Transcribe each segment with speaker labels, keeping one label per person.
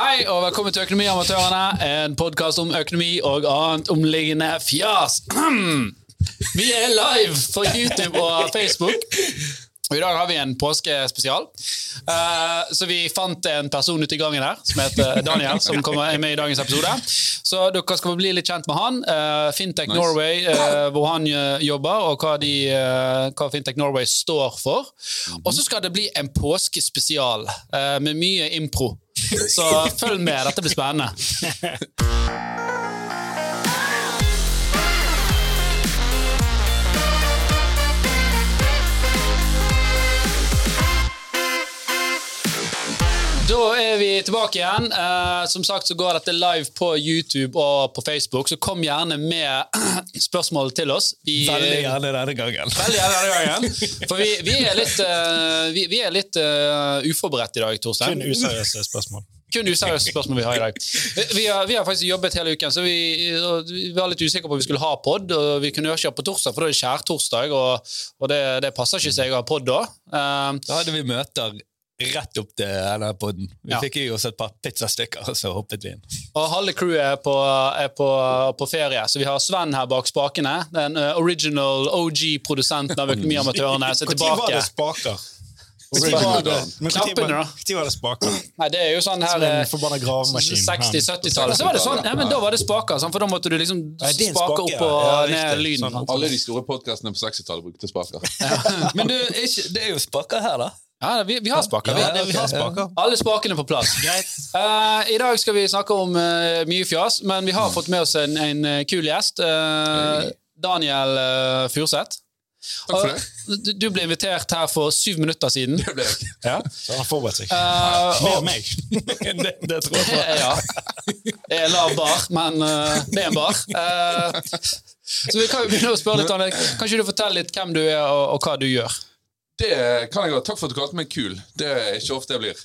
Speaker 1: Hei og velkommen til Økonomiamatørene, en podkast om økonomi og annet omliggende fjas. Vi er live for YouTube og Facebook. Og I dag har vi en påskespesial. Uh, så vi fant en person ute i gangen her som heter Daniel, som kommer er med i dagens episode. Så dere skal bli litt kjent med han. Uh, Fintech
Speaker 2: Nice.
Speaker 1: Norway, uh, hvor han jobber, og hva, de, hva Fintech Norway står for. Og så skal det bli en påskespesial med mye impro. Så følg med, dette blir spennende. Da er vi tilbake igjen. Eh, som sagt så går dette live på YouTube og på Facebook, så kom gjerne med spørsmål til oss. Vi,
Speaker 3: Veldig gjerne denne gangen.
Speaker 1: Veldig gjerne denne gangen. For vi, vi er litt, uh, vi, vi er litt uh, uforberedt i dag, Torstein.
Speaker 3: Kun useriøse spørsmål.
Speaker 1: Kun useriøse spørsmål vi har i dag. Vi har, vi har faktisk jobbet hele uken, så vi, vi var litt usikre på om vi skulle ha pod. og Vi kunne jo ikke ha på torsdag, for da er det skjærtorsdag, og, og det, det passer ikke seg å ha pod da. Um,
Speaker 3: Da hadde vi møter rett opp til denne podden. Vi
Speaker 1: Ja.
Speaker 3: fikk i oss et par pizzastykker, og så hoppet vi inn.
Speaker 1: Og halve crewet er på, er på, på ferie, så vi har Sven her bak spakene. Den eh, original OG-produsenten av Økonomiamatørene som er tilbake.
Speaker 3: spaker? Når var det,
Speaker 2: Dan.
Speaker 1: Knappene, da?
Speaker 3: når var det spaker?
Speaker 1: Nei, det er jo sånn her
Speaker 3: Som en
Speaker 1: eh,
Speaker 3: forbanna gravemaskin.
Speaker 1: 60-70-tallet. Så var det sånn, ja, men Da var det spaker, for da måtte du liksom spake
Speaker 3: spake,
Speaker 1: opp og
Speaker 3: ja.
Speaker 1: Ned lyden.
Speaker 3: Sånn.
Speaker 2: Alle de store podkastene på 60-tallet brukte spaker.
Speaker 3: Men du, ikke, det er jo spaker her, da.
Speaker 1: Ja, vi, vi har spaker.
Speaker 3: Ja,
Speaker 1: vi,
Speaker 3: vi har spaker.
Speaker 1: Alle spakene på plass. Uh, I dag skal vi snakke om uh, mye fjas, men vi har fått med oss en, en eh, kul gjest. Uh, Daniel uh, Furseth.
Speaker 2: Takk for det.
Speaker 1: Du, du ble invitert her for syv minutter siden.
Speaker 2: Det ble jeg.
Speaker 1: Ja.
Speaker 3: Så han har forberedt seg.
Speaker 1: Uh,
Speaker 3: Mer meg. det, det tror jeg på.
Speaker 1: ja. Det er en lav bar, men eh, det er en bar. Eh, så vi kan jo begynne å spørre litt Daniel. Kan ikke du fortelle litt hvem du er, og, og hva du gjør?
Speaker 2: Det kan jeg godt. Takk for at du kalte meg kul. Det er ikke ofte jeg blir.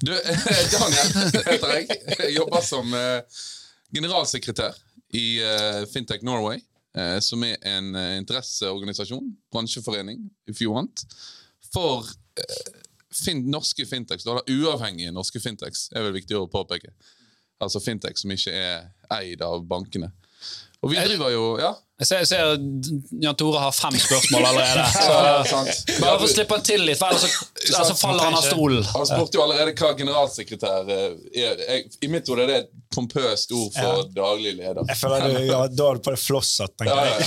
Speaker 2: Du, Daniel heter jeg. Jeg jobber som eh, generalsekretær i eh, Fintech Norway, eh, som er en interesseorganisasjon, bransjeforening, if you want, for fin norske fintechs, Eller uavhengige norske fintechs, er vel viktig å påpeke. Altså fintech som ikke er eid av bankene. Og vi driver jo Ja.
Speaker 1: Jeg ser, jeg ser Jan Tore har fem spørsmål allerede. Så
Speaker 2: sant.
Speaker 1: Bare for å slippe han til litt, for ellers så, ellers faller han av stolen.
Speaker 2: Han spurte jo allerede hva generalsekretær eh, er. Jeg, I mitt hode er det et pompøst ord for daglig leder.
Speaker 3: Jeg føler du, ja, Da er du på det flosset, tenker
Speaker 2: ja.
Speaker 3: jeg.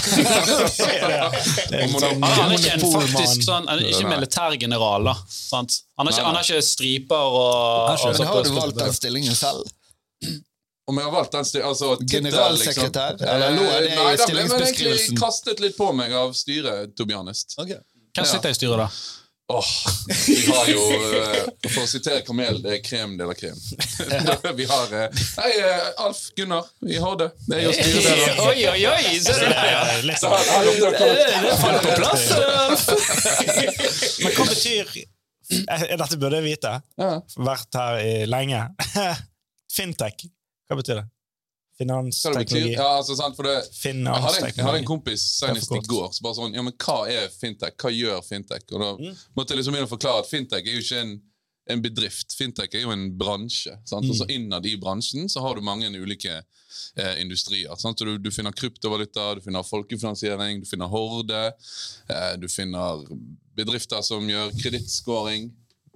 Speaker 3: sånn
Speaker 1: Han, er ikke en faktisk sånn, han er ikke militærgeneral, da. Sant? Han, har ikke, ikke striper og, og sånt
Speaker 4: har du valgt den stillingen selv?
Speaker 2: Om jeg har valgt den stil, altså, tittel,
Speaker 4: Generalsekretær?
Speaker 2: liksom.
Speaker 4: Eller eller, det
Speaker 2: Nei, da ble man egentlig kastet litt på meg av styret, to be honest.
Speaker 1: Hvem sitter i styret, da?
Speaker 2: Åh, vi har jo, eh, For å sitere Kamel, det er krem de la krem. vi har Hei, eh, Alf Gunnar i Horde. Det er jo styreleder.
Speaker 1: Oi, oi, oi! Der, ja.
Speaker 3: Det er
Speaker 2: Så
Speaker 3: sånn.
Speaker 1: Det faller på plass.
Speaker 3: Men hva betyr Dette burde jeg vite.
Speaker 2: Ja.
Speaker 3: Vært her i lenge. Fintech, hva betyr det? Finansteknologi?
Speaker 2: Ja, altså, sant, det, jeg, hadde jeg hadde en kompis senest i går som bare sånn Ja, men hva er fintech? Hva gjør fintech? Og da
Speaker 3: Mm.
Speaker 2: måtte jeg liksom begynne å forklare at fintech er jo ikke en, en bedrift. Fintech er jo en bransje. Sant? Og så
Speaker 3: Mm.
Speaker 2: innad i bransjen så har du mange ulike eh, industrier. Sant? Du, du finner kryptovaluta, du finner folkefinansiering, du finner Horde. Eh, du finner bedrifter som gjør kredittscoring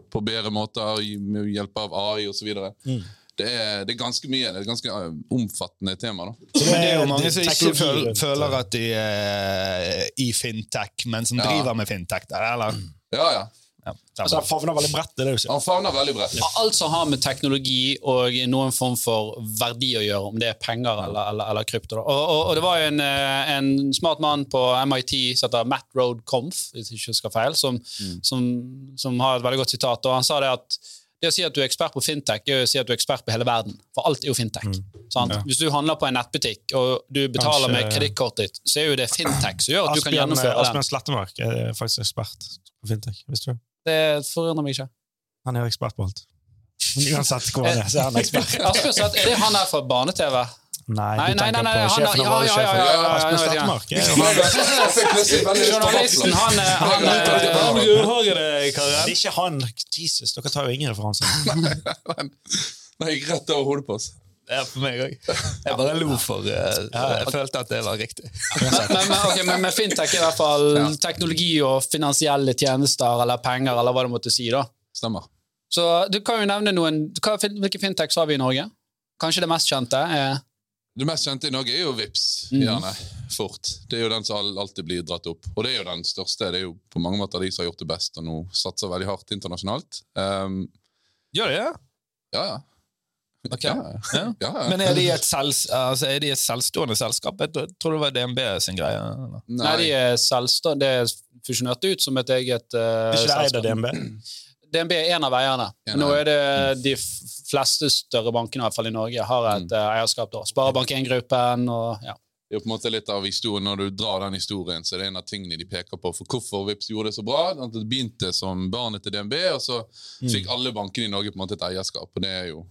Speaker 2: på bedre måter med hjelp av AI osv.
Speaker 3: Mm.
Speaker 2: Det, er, det er ganske mye. Det er et ganske eh, omfattende tema. da.
Speaker 4: Men det er jo mange som ikke føl, føler at de er i fintech, men som
Speaker 2: Ja.
Speaker 4: driver med fintech. Der, eller?
Speaker 2: Ja, ja.
Speaker 4: Ja,
Speaker 3: Altså, Han favner veldig bredt, det er det.
Speaker 2: Han favner veldig bredt.
Speaker 1: Alt som har med teknologi og noen form for verdi å gjøre, om det er penger eller, eller, eller krypto. Og, og, og det var jo en, eh, en smart mann på MIT som heter Matt Road Conf, hvis jeg ikke husker feil, som, som, som har et veldig godt sitat. og Han sa det at det å si at du er ekspert på fintech, er å si at du er ekspert på hele verden. For alt er jo fintech. sant?
Speaker 3: Ja.
Speaker 1: Hvis du handler på en nettbutikk og du betaler
Speaker 3: Kanskje-
Speaker 1: med kredittkortet ditt, så er jo det fintech som gjør at du kan gjennomføre den.
Speaker 3: Asbjørn Slettemark er faktisk ekspert på fintech. Visste du?
Speaker 1: Det forundrer meg ikke.
Speaker 3: Han er jo ekspert på alt. Uansett hvor han er, så er han ekspert.
Speaker 1: Asbjørn er det han der fra barne-TV?
Speaker 3: Nei,
Speaker 1: Nei,
Speaker 3: du
Speaker 1: nei,
Speaker 3: tenker
Speaker 1: nei,
Speaker 3: på
Speaker 1: han-
Speaker 3: sjefen
Speaker 1: ja, ja, ja,
Speaker 3: han.
Speaker 1: Journalisten, han, eh, han eh,
Speaker 3: Det er ikke han. Jesus, dere tar jo ingen referanser.
Speaker 2: Nei, jeg rett over hodet på oss.
Speaker 4: Ja, for meg òg. Jeg bare lo for eh, Jeg følte at det var riktig.
Speaker 1: Men, men, ok, men med fintech i hvert fall teknologi og finansielle tjenester eller penger, eller hva du måtte si. da.
Speaker 2: Stemmer.
Speaker 1: Så du kan jo nevne noen, Hvilke fintechs har vi i Norge? Kanskje det mest kjente er
Speaker 2: Det mest kjente i Norge er jo Vips,
Speaker 1: Mhm.
Speaker 2: gjerne. Fort. Det er jo den som alltid blir dratt opp. Og det er jo den største. Det er jo på mange måter de som har gjort det best, og nå satser veldig hardt internasjonalt. Um,
Speaker 4: Gjør det?
Speaker 2: ja, ja.
Speaker 4: Ok.
Speaker 2: Ja, ja.
Speaker 4: Ja.
Speaker 2: ja, ja.
Speaker 4: Men er de et, selv, altså, er de et selvstående selskap? Jeg tror det var DNB sin greie. eller?
Speaker 1: Nei, de er selvstående. det er fusjonert ut som et eget uh,
Speaker 3: Er ikke det eid av DNB?
Speaker 1: DNB er en av eierne. Nå er det de fleste større bankene i hvert fall i Norge har et mm. eierskap. da. Sparebank 1-gruppen og ja.
Speaker 2: Det er jo på en måte litt av historien, Når du drar den historien, så er det en av tingene de peker på for hvorfor Vipps gjorde det så bra. At det begynte som barnet til DNB, og så fikk alle bankene i Norge på en måte et eierskap. og det er jo...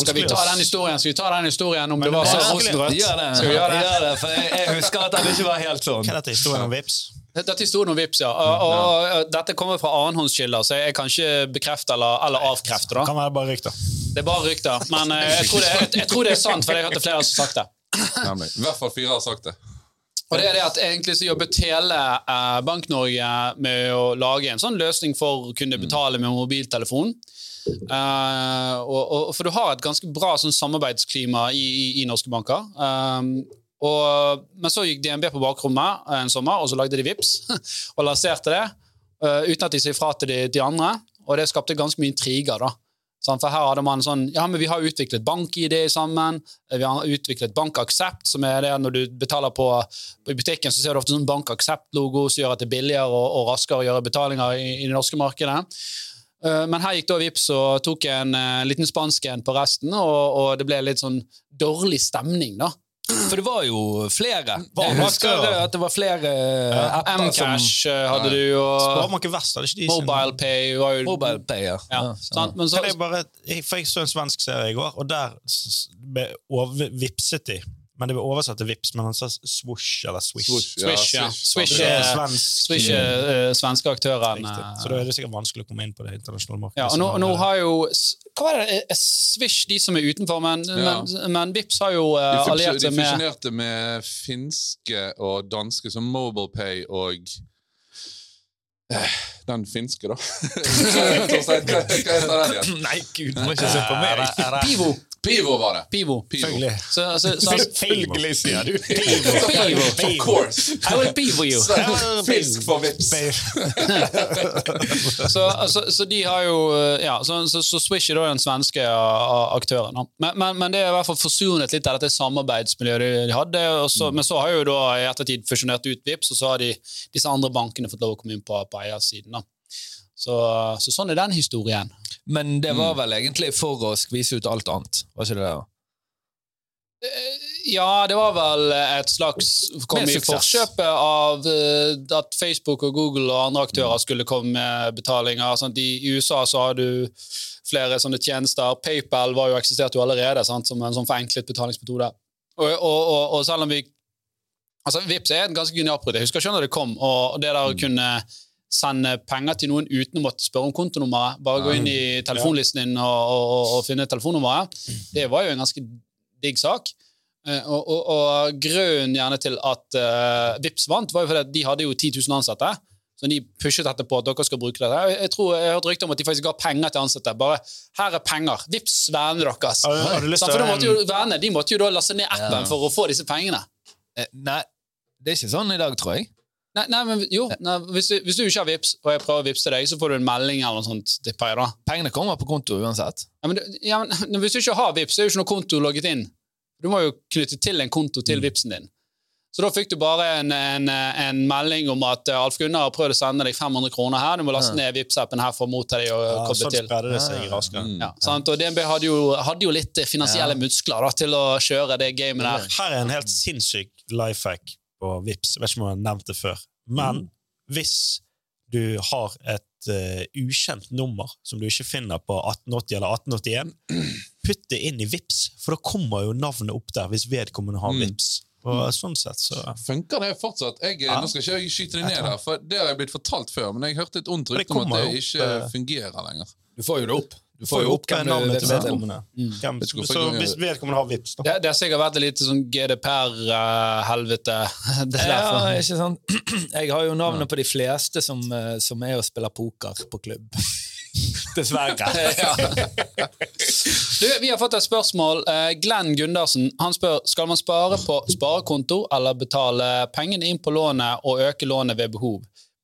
Speaker 1: Skal vi ta den historien Skal vi ta den historien om det var så rosenrødt?
Speaker 4: Gjør det.
Speaker 1: Skal vi gjøre det?
Speaker 4: Det, for jeg, jeg husker at den ikke var helt sånn.
Speaker 3: Hva er dette historien om Vips?
Speaker 1: Dette sto noen vips, ja. Og, og, og Dette kommer fra annenhåndskilder, så jeg kan ikke bekrefte eller, eller avkrefte. da.
Speaker 3: Kan være bare rykter.
Speaker 1: Det er bare rykter. Men eh, jeg tror det, jeg, jeg tror det er sant, for jeg har hørt flere som har sagt det.
Speaker 2: Nemlig. I hvert fall fire har sagt det.
Speaker 1: Og det er det at egentlig så jobbet hele eh, Bank-Norge med å lage en sånn løsning for å kunne betale med mobiltelefon. Eh, og, og, for du har et ganske bra sånn samarbeidsklima i, i, i norske banker. Um, og, men så gikk DNB på bakrommet en sommer, og så lagde de VIPS og lanserte det. Uh, uten at de sier fra til de, de andre. Og det skapte ganske mye intriger. da. Sånn, For her hadde man sånn Ja, men vi har utviklet bank-ID sammen. Vi har utviklet BankAksept, som er det når du betaler på, på butikken, så ser du ofte sånn BankAksept-logo som gjør at det er billigere og, og raskere å gjøre betalinger i, i det norske markedet. Eh, Men her gikk da Vips og tok en uh, liten spansk en på resten, og, og det ble litt sånn dårlig stemning, da.
Speaker 4: For det var jo flere. Jeg husker
Speaker 3: det?
Speaker 4: at det var flere eh, apper
Speaker 1: Mcash eh, hadde du, og
Speaker 3: Sparebanken Vest, hadde ikke de
Speaker 1: MobilePay var jo
Speaker 4: Mobile.
Speaker 1: Ja,
Speaker 4: Ja,
Speaker 1: sant? Men så,
Speaker 3: Kan jeg bare, jeg- for jeg så en svensk serie i går, og der vipset de. Men det var oversatt til vips, men han sa swoosh eller swish.
Speaker 2: Swoosh,
Speaker 1: Swish, ja. Swish
Speaker 3: ja. er- svensk.
Speaker 1: Swish er eh, svenske
Speaker 3: aktører.
Speaker 1: Eh,
Speaker 3: Så da er det sikkert vanskelig å komme inn på det internasjonale markedet.
Speaker 1: Ja, og nå, nå har jo Hva er det? Swish de som er utenfor, men,
Speaker 2: Ja.
Speaker 1: men, men Vips har jo uh,
Speaker 2: De,
Speaker 1: alliert
Speaker 2: de
Speaker 1: seg med
Speaker 2: fusjonerte med finske og danske som MobilePay og eh, Den finske, da. Hva heter den igjen?
Speaker 4: Nei, gud, du må ikke se på meg.
Speaker 1: Pivo.
Speaker 2: Pivo var det.
Speaker 1: Pivo.
Speaker 2: Pivo.
Speaker 3: Selvfølgelig.
Speaker 1: Så, så, så,
Speaker 4: Selvfølgelig, sier du.
Speaker 1: Pivo.
Speaker 2: Of course!
Speaker 1: I will pivo you.
Speaker 2: Fisk for vips.
Speaker 1: Så, så, så de har jo eh, Ja, så, så, så Swish er da den svenske aktøren. Men, men, men det er i hvert fall forsonet litt av dette samarbeidsmiljøet de, de hadde. Og så, Men så har jo da i ettertid fusjonert ut Vips, og så har de, disse andre bankene fått lov å komme inn på, på eiersiden. Så, så sånn er den historien.
Speaker 4: Men det var vel egentlig for å skvise ut alt annet, var ikke det? da?
Speaker 1: Ja, det var vel et slags Kom i forkjøpet av eh, at Facebook og Google og andre aktører skulle komme med betalinger. Sant? I USA så har du flere sånne tjenester. PayPal var jo eksisterte jo allerede sant? som en sånn forenklet betalingsmetode. Og, og, og, og selv om vi Altså, Vips er et ganske genialt produkt. Jeg husker ikke når det kom. Og det der å kunne sende penger til noen uten å måtte spørre om kontonummeret, bare gå inn i telefonlisten din og, og, og finne telefonnummeret, det var jo en ganske digg sak. Eh, Og, og, og grunnen gjerne til at uh, Vips vant, var jo fordi de hadde jo 10 000 ansatte. Så de pushet dette på at dere skal bruke dette. Jeg, jeg tror jeg har hørt rykter om at de faktisk ga penger til ansatte. Bare 'her er penger, vips vennene deres'.
Speaker 3: Til
Speaker 1: for da måtte jo Vennene de måtte jo da laste ned appen
Speaker 4: Ja.
Speaker 1: for å få disse pengene.
Speaker 4: Eh, Nei, det er ikke sånn i dag, tror jeg.
Speaker 1: Nei, nei men jo, nei, hvis, du, hvis du ikke har Vips, og jeg prøver å vippse deg, så får du en melding eller noe sånt. tipper jeg da.
Speaker 4: Pengene kommer på konto uansett.
Speaker 1: Ja, men, ja, men Hvis du ikke har Vips, så er jo ikke noe konto logget inn. Du må jo knytte til en konto til Vipsen din. Så da fikk du bare en, en, en melding om at eh, Alf Gunnar har prøvd å sende deg 500 kroner her. Du må laste ned Vips-appen her for å motta deg og
Speaker 3: Ja,
Speaker 1: koble
Speaker 3: sånn
Speaker 1: til.
Speaker 3: det seg raskere.
Speaker 1: Ja, sant? Og DNB hadde jo, hadde jo litt finansielle finansielle muskler da, til å kjøre det gamet der.
Speaker 3: Her er en helt sinnssyk life hack på Vips. Jeg vet ikke om jeg har nevnt det før. Men hvis du har et uh, ukjent nummer som du ikke finner på 1880 eller 1881, putt det inn i Vips, for da kommer jo navnet opp der hvis vedkommende har
Speaker 2: Mm.
Speaker 3: Vips. Og sånn sett, så
Speaker 2: Funker det fortsatt? Jeg,
Speaker 3: Ja.
Speaker 2: Nå skal ikke jeg skyte det ned her, for det har jeg blitt fortalt før, men jeg hørte et ondt rykte om at det
Speaker 3: opp,
Speaker 2: ikke
Speaker 3: eh,
Speaker 2: fungerer lenger.
Speaker 4: Du får jo det opp. Du får jo opp hvem
Speaker 3: navnet til
Speaker 4: vipser
Speaker 3: vedkommende.
Speaker 2: Mm.
Speaker 3: Så hvis vedkommende har vips, da.
Speaker 1: Det, det har sikkert vært litt sånn GDPR-helvete. det er
Speaker 4: Ja, ikke sant? Jeg har jo navnet på de fleste som, eh, som er og spiller poker på klubb. Dessverre.
Speaker 1: Du, vi har fått et spørsmål. Eh, Glenn Gundersen han spør skal man spare på sparekonto eller betale pengene inn på lånet og øke lånet ved behov.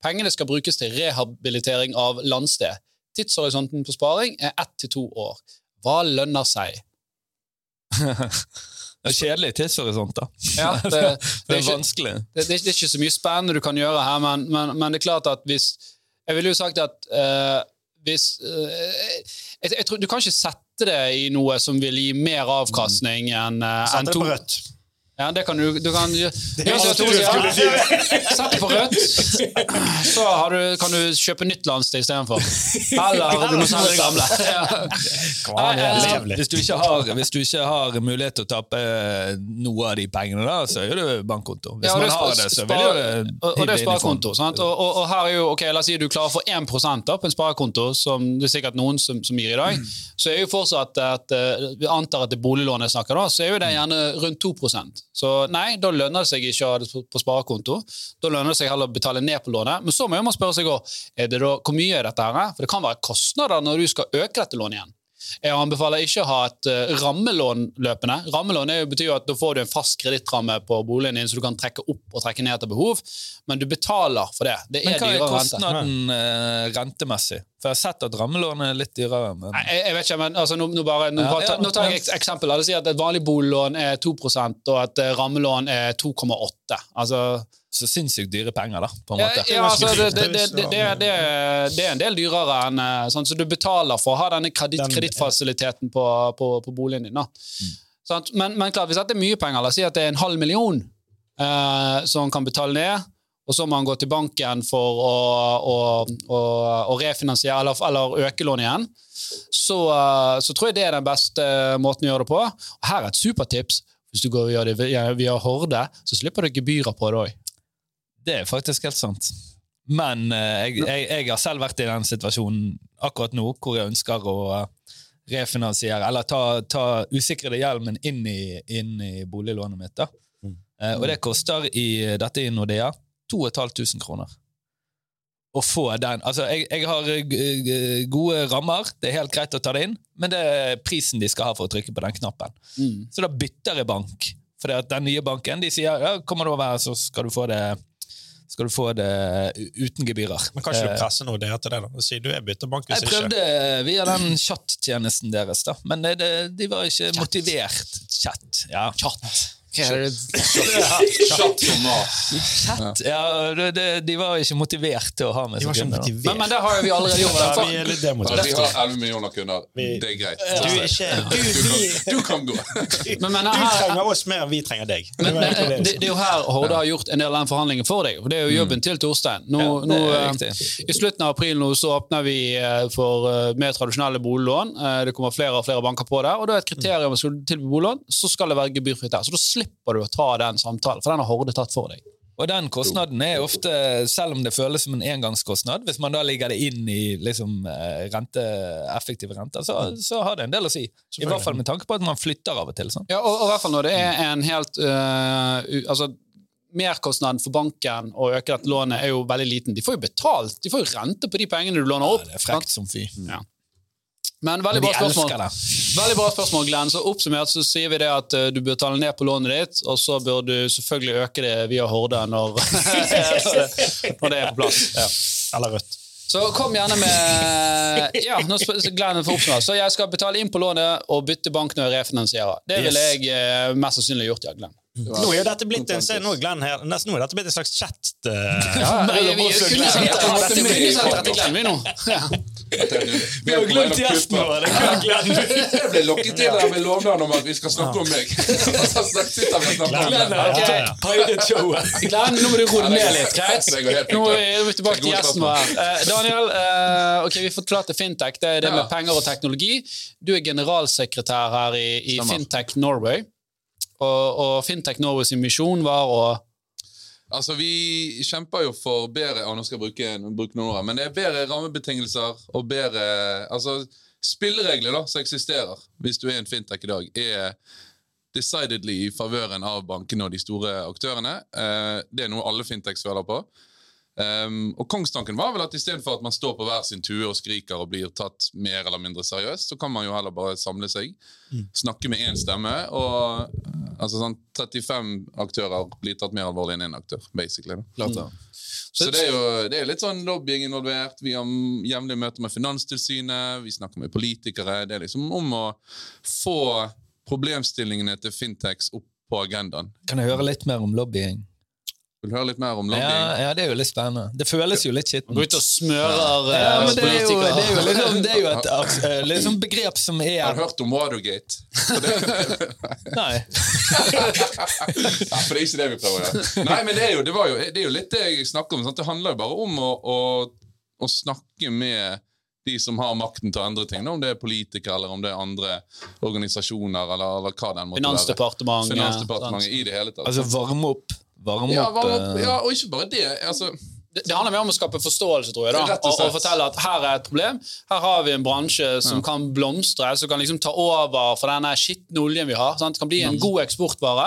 Speaker 1: Pengene skal brukes til rehabilitering av landsted. Tidshorisonten på sparing er ett til to år. Hva lønner seg?
Speaker 4: Det er kjedelig tidshorisont, da.
Speaker 1: Ja, det,
Speaker 4: Det
Speaker 1: det,
Speaker 4: er
Speaker 1: er ikke,
Speaker 4: vanskelig.
Speaker 1: det, det er ikke så mye spennende du kan gjøre her, men, men, men det er klart at hvis Jeg ville jo sagt at uh, hvis uh, jeg, jeg tror, Du kan ikke sette det i noe som vil gi mer avkastning enn to...
Speaker 3: Sett
Speaker 1: enn
Speaker 3: det på rødt.
Speaker 1: Ja, det kan du, du kan,
Speaker 3: du
Speaker 1: Sett på rødt, så har du, kan du kjøpe nytt landsted istedenfor. Eller du må selge det gamle. Ja.
Speaker 4: Hvis du, ikke har, hvis du ikke har mulighet til å tape eh, noe av de pengene, da, så er det bankkonto. Hvis
Speaker 1: Ja,
Speaker 4: man har det, så vil jo det
Speaker 1: og, det er sparekonto. Sant? Og, og, og her er jo, ok, La oss si du klarer for 1 da, på en sparekonto, som det er sikkert noen som, som gir i dag. Så er jo fortsatt at eh, Vi antar at det er boliglånet jeg snakker da, så er jo det gjerne rundt 2 Så nei, da lønner det seg ikke å ha det på, sparekonto. Da lønner det seg heller å betale ned på lånet. Men så må man spørre seg også, er det da, hvor mye er dette her? For det kan være kostnader når du skal øke dette lånet igjen. Jeg anbefaler ikke å ha et uh, rammelån løpende. Rammelån betyr jo at da får du en fast kredittramme på boligen din, så du kan trekke opp og trekke ned etter behov, men du betaler for det. Det
Speaker 4: Men hva er
Speaker 1: kostnaden rente.
Speaker 4: eh, rentemessig? For jeg har sett at rammelån er litt dyrere. Men...
Speaker 1: Nei, jeg, jeg vet ikke, men altså, nå, nå, bare, nå,
Speaker 4: Ja,
Speaker 1: bare ta,
Speaker 4: ja,
Speaker 1: nå tar jeg et eksempel. La sier at et vanlig boliglån er 2 og et eh, rammelån er 2,8. Altså,
Speaker 4: Så sinnssykt dyre penger, da, på en måte.
Speaker 1: ja, altså, det, det, det, det, det, det, det er en del dyrere enn eh, sånn, Så du betaler for å ha denne kredit- kredittfasiliteten på, på, på boligen din. Da. Sant? Men, men klart, hvis dette er mye penger, la oss si at det er en halv million eh, som kan betale ned, og så må man gå til banken for å, å, å, å refinansiere eller, eller øke lånet igjen, så, eh, så tror jeg det er den beste måten å gjøre det på. Og her er et supertips. Hvis du går og gjør det via, Horde, så slipper du gebyrer på det òg.
Speaker 4: Det er faktisk helt sant. Men eh, jeg, jeg, jeg har selv vært i den situasjonen akkurat nå hvor jeg ønsker å eh, refinansiere, eller ta, ta usikrede hjelmen inn i, inn i boliglånet mitt. da. Mm. og det koster i dette i Nordea 2500 kroner. Å få den Altså, jeg, jeg har eh, gode rammer, det er helt greit å ta det inn, men det er prisen de skal ha for å trykke på den knappen.
Speaker 1: Mm.
Speaker 4: Så da bytter jeg bank. For den nye banken de sier ja, kommer du over her, så skal du få det skal du få det uten gebyrer.
Speaker 3: Men kan ikke du
Speaker 4: Eh,
Speaker 3: presse noe der til det? da? Si du er bytterbank hvis ikke.
Speaker 4: jeg
Speaker 3: ikke.
Speaker 4: prøvde via den chattjenesten deres, da, men det, det, de var ikke motivert. Chat. Ja.
Speaker 1: Chat.
Speaker 2: Kjapt som mas.
Speaker 4: Chat. Ja, det, det, de var ikke motivert til å ha med
Speaker 3: De ikke
Speaker 4: kunder.
Speaker 1: Men, men det har vi allerede gjort.
Speaker 3: Ja, vi er litt
Speaker 2: Altså,
Speaker 3: demotivert.
Speaker 2: vi har 11 millioner kunder. Det er greit.
Speaker 3: Du er ikke du,
Speaker 2: Du kan, du kan gå.
Speaker 1: Men, men
Speaker 3: du trenger oss mer enn vi trenger deg. Det
Speaker 1: men, men, det,
Speaker 3: det.
Speaker 1: er jo her Horde har gjort en del av den forhandlingen for deg. Det er jo jobben til Torstein. Nå, nå, eh. I slutten av april nå så åpner vi eh, for eh, mer tradisjonelle boliglån. Det kommer flere og flere banker på der. og da er et kriterium Skal du tilby boliglån, så skal det være gebyrfritt der. Så da slipper du å ta den samtalen, for den har Horde tatt for deg.
Speaker 4: Og den kostnaden er ofte, selv om det føles som en engangskostnad, hvis man da ligger det inn i liksom, eh, rente, effektive renter, så, så har det en del å si. I hvert fall med tanke på at man flytter av og til. Sånn.
Speaker 1: Ja, og, og i hvert fall når det er en helt uh, altså, Merkostnaden for banken å øke dette lånet er jo veldig liten. De får jo betalt, de får jo rente på de pengene du låner opp.
Speaker 4: Ja, Det er frekt som fy.
Speaker 1: Ja. Men veldig bra spørsmål. Veldig bra spørsmål, Glenn. Så Oppsummert så sier vi det at uh, du bør ta ned på lånet ditt, og så bør du selvfølgelig øke det via Horde når, når det er på plass. Ja.
Speaker 3: Eller rødt.
Speaker 1: Så kom gjerne med Ja, nå Glenn får oppsummert. Så jeg skal betale inn på lånet og bytte bank når jeg refinansierer. Det ville jeg uh, mest sannsynlig gjort, ja, Glenn.
Speaker 3: Nå er jo dette blitt en, nå er Glenn her, nesten, nå er dette blitt en slags chat. Uh,
Speaker 1: Ja, vi, kunne det-
Speaker 3: dette
Speaker 1: Glenn, vi nå.
Speaker 2: Vi har
Speaker 3: Glemt gjesten vår!
Speaker 2: Jeg ble lokket til der med lovnaden om at vi skal snakke om meg.
Speaker 3: Glenn,
Speaker 1: nå må du roe ned litt, greit? Nå er vi tilbake til gjesten vår. Eh, Daniel, eh, ok, vi forklarte Fintech. Det er det med penger og teknologi. Du er generalsekretær her i, i Fintech Norway. Og, og Fintech Norways misjon var å
Speaker 2: Altså, Vi kjemper jo for bedre ja, nå skal jeg bruke, bruke noen ord, men det er bedre rammebetingelser og bedre altså, spilleregler da, som eksisterer hvis du er en fintech i dag, er decidedly i favøren av bankene og de store aktørene. Eh, det er noe alle fintechs føler på. Um, og Kongstanken var vel at istedenfor at man står på hver sin tue og skriker og blir tatt mer eller mindre seriøst, så kan man jo heller bare samle seg, snakke med én stemme. Og eh, altså sånn 35 aktører blir tatt mer alvorlig enn én aktør, basically.
Speaker 4: Mm.
Speaker 2: Så det er jo det er litt sånn lobbying involvert. Vi har jevnlige møter med Finanstilsynet, vi snakker med politikere. Det er liksom om å få problemstillingene til Fintex opp på agendaen.
Speaker 4: Kan jeg høre litt mer om lobbying?
Speaker 2: Vil du høre litt mer om
Speaker 4: Ja, ja, det er jo litt spennende. Det føles jo litt skittent.
Speaker 1: Går ut og smører
Speaker 4: Ja,
Speaker 1: eh,
Speaker 4: men det er jo, det er jo, liksom, det er jo et eh, liksom begrep som
Speaker 2: Har
Speaker 4: Jeg
Speaker 2: du hørt om Watergate?
Speaker 4: Nei.
Speaker 2: Ja, for det er ikke det vi prøver å gjøre. Nei, men det er jo, det var jo, det er jo litt det jeg snakker om. Sant? Det handler jo bare om å, å, å snakke med de som har makten til å endre ting. Om det er politikere eller om det er andre organisasjoner eller, eller hva den måtte være.
Speaker 1: Finansdepartementet.
Speaker 2: Finansdepartementet i det hele tatt.
Speaker 4: Altså varme opp. Varme
Speaker 2: ja,
Speaker 4: opp,
Speaker 2: varme opp,
Speaker 4: eh,
Speaker 2: ja, og ikke bare det. altså...
Speaker 1: det, det handler mer om å skape forståelse, tror jeg. da,
Speaker 2: og
Speaker 1: og, fortelle at her er et problem. Her har vi en bransje som kan blomstre, som kan liksom ta over for denne skitne oljen vi har. Sant? Det kan bli en god eksportvare.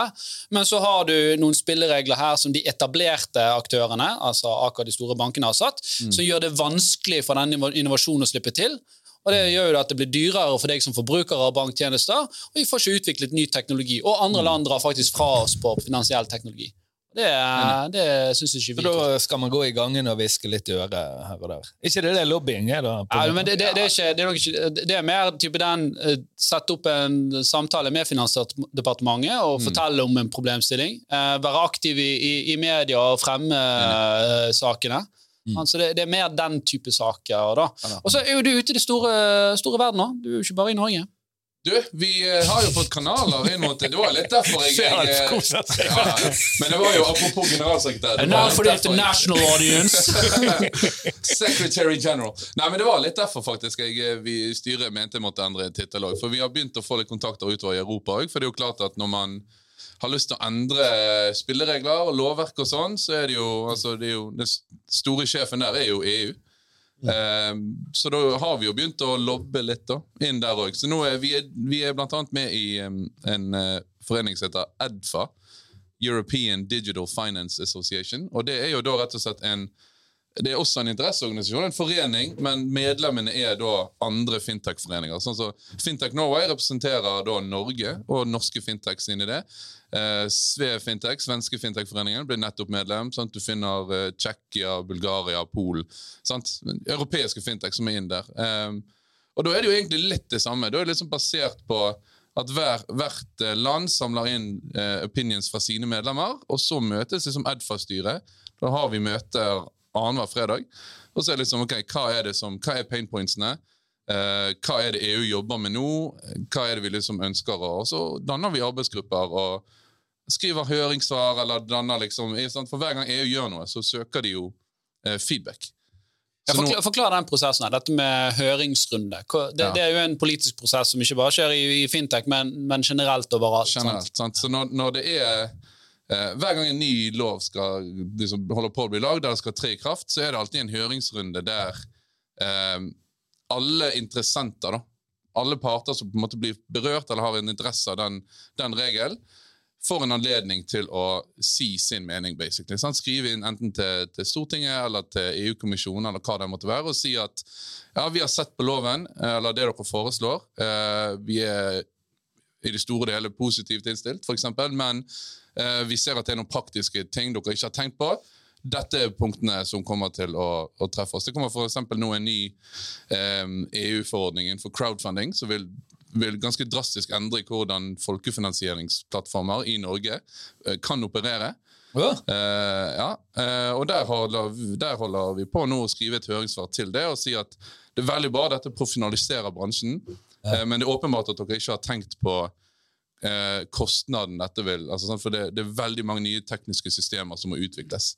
Speaker 1: Men så har du noen spilleregler her som de etablerte aktørene, altså akkurat de store bankene, har satt,
Speaker 2: Mm.
Speaker 1: som gjør det vanskelig for denne innovasjonen å slippe til. Og Det gjør jo at det blir dyrere for deg som forbruker av banktjenester, og vi får ikke utviklet ny teknologi. Og andre
Speaker 2: Mm.
Speaker 1: land drar faktisk fra oss på finansiell teknologi. Det, det syns ikke vi.
Speaker 4: Så da skal man gå i gangen og hviske litt i øret her og der. ikke det det lobbying er, da?
Speaker 1: Ja, men det, det, det, er ikke, det, er ikke, det er mer type den eh, Sette opp en samtale med Finansdepartementet og fortelle om en problemstilling. Eh, være aktiv i, i, i media og fremme uh, sakene. Altså det, det er mer den type saker. da. Og så er jo du ute i det store, store verden nå. Du er jo ikke bare i Norge.
Speaker 2: Du, vi eh, har jo fått kanaler inn mot det. Det var litt derfor jeg,
Speaker 4: jeg,
Speaker 2: jeg eh,
Speaker 4: seg.
Speaker 2: ja. Men det var jo apropos generalsekretær.
Speaker 1: now for the
Speaker 2: jeg-
Speaker 1: international audience.
Speaker 2: Secretary General. Nei, men Det var litt derfor faktisk jeg, vi vi styret mente jeg måtte endre tittel òg. For vi har begynt å få litt kontakter utover i Europa òg. For det er jo klart at når man har lyst til å endre spilleregler og lovverk og sånn, så er det jo altså det er jo Den store sjefen der er jo EU. Eh, så da har vi jo begynt å lobbe litt da, inn der òg. Så nå er vi, vi er blant annet med i um, en uh, forening som heter EDFA. European Digital Finance Association. Og det er jo da rett og slett en det er også en interesseorganisasjon, en forening, men medlemmene er da andre fintech-foreninger. Sånn så Fintech Norway representerer da Norge og norske fintechs inn i det. Eh, Sve Fintech, svenske fintech-foreningen, ble nettopp medlem. Sant? Du finner eh, Tsjekkia, Bulgaria, Polen. Europeiske fintech som er inn der. Eh, og da er det jo egentlig litt det samme. Da er det liksom basert på at hver, hvert eh, land samler inn eh, opinions fra sine medlemmer, og så møtes liksom EDFA-styret. Da har vi møter annenhver fredag. Og så er det liksom, ok, hva er, det som, hva er pain pointsene? Eh, hva er det EU jobber med nå? Hva er det vi liksom ønsker? Og så danner vi arbeidsgrupper og skriver høringssvar, eller danner liksom? For hver gang EU gjør noe, så søker de jo eh, feedback. Så nå-
Speaker 1: forklar, den prosessen. her, Dette med høringsrunde. Det,
Speaker 2: Ja.
Speaker 1: det er jo en politisk prosess som ikke bare skjer i, i fintech, men, men generelt overalt.
Speaker 2: Generelt. Sant? Så når, når det er Hver gang en ny lov skal liksom, holder på å bli lagd, der skal tre i kraft, så er det alltid en høringsrunde der eh, alle interessenter, da, alle parter som på en måte blir berørt eller har en interesse av den, den regelen, får en anledning til å si sin mening, basically. Sant? Skrive inn enten til, til Stortinget eller til EU-kommisjonen eller hva det måtte være, og si at ja, vi har sett på loven, eh, eller det dere foreslår. Eh, vi er i det store og hele positivt innstilt, for eksempel, men eh, vi ser at det er noen praktiske ting dere ikke har tenkt på. Dette er punktene som kommer til å, å treffe oss. Det kommer for eksempel nå en ny eh, EU-forordning innenfor crowdfunding som vil, vil ganske drastisk endre hvordan folkefinansieringsplattformer i Norge eh, kan operere.
Speaker 4: Ja.
Speaker 2: Uh, ja, Uh, og der holder, der holder vi på nå å skrive et høringssvar til det og si at det er veldig bra, dette profesjonaliserer bransjen, eh, men det er åpenbart at dere ikke har tenkt på eh, kostnaden dette vil altså, For det, det er veldig mange nye tekniske systemer som må utvikles.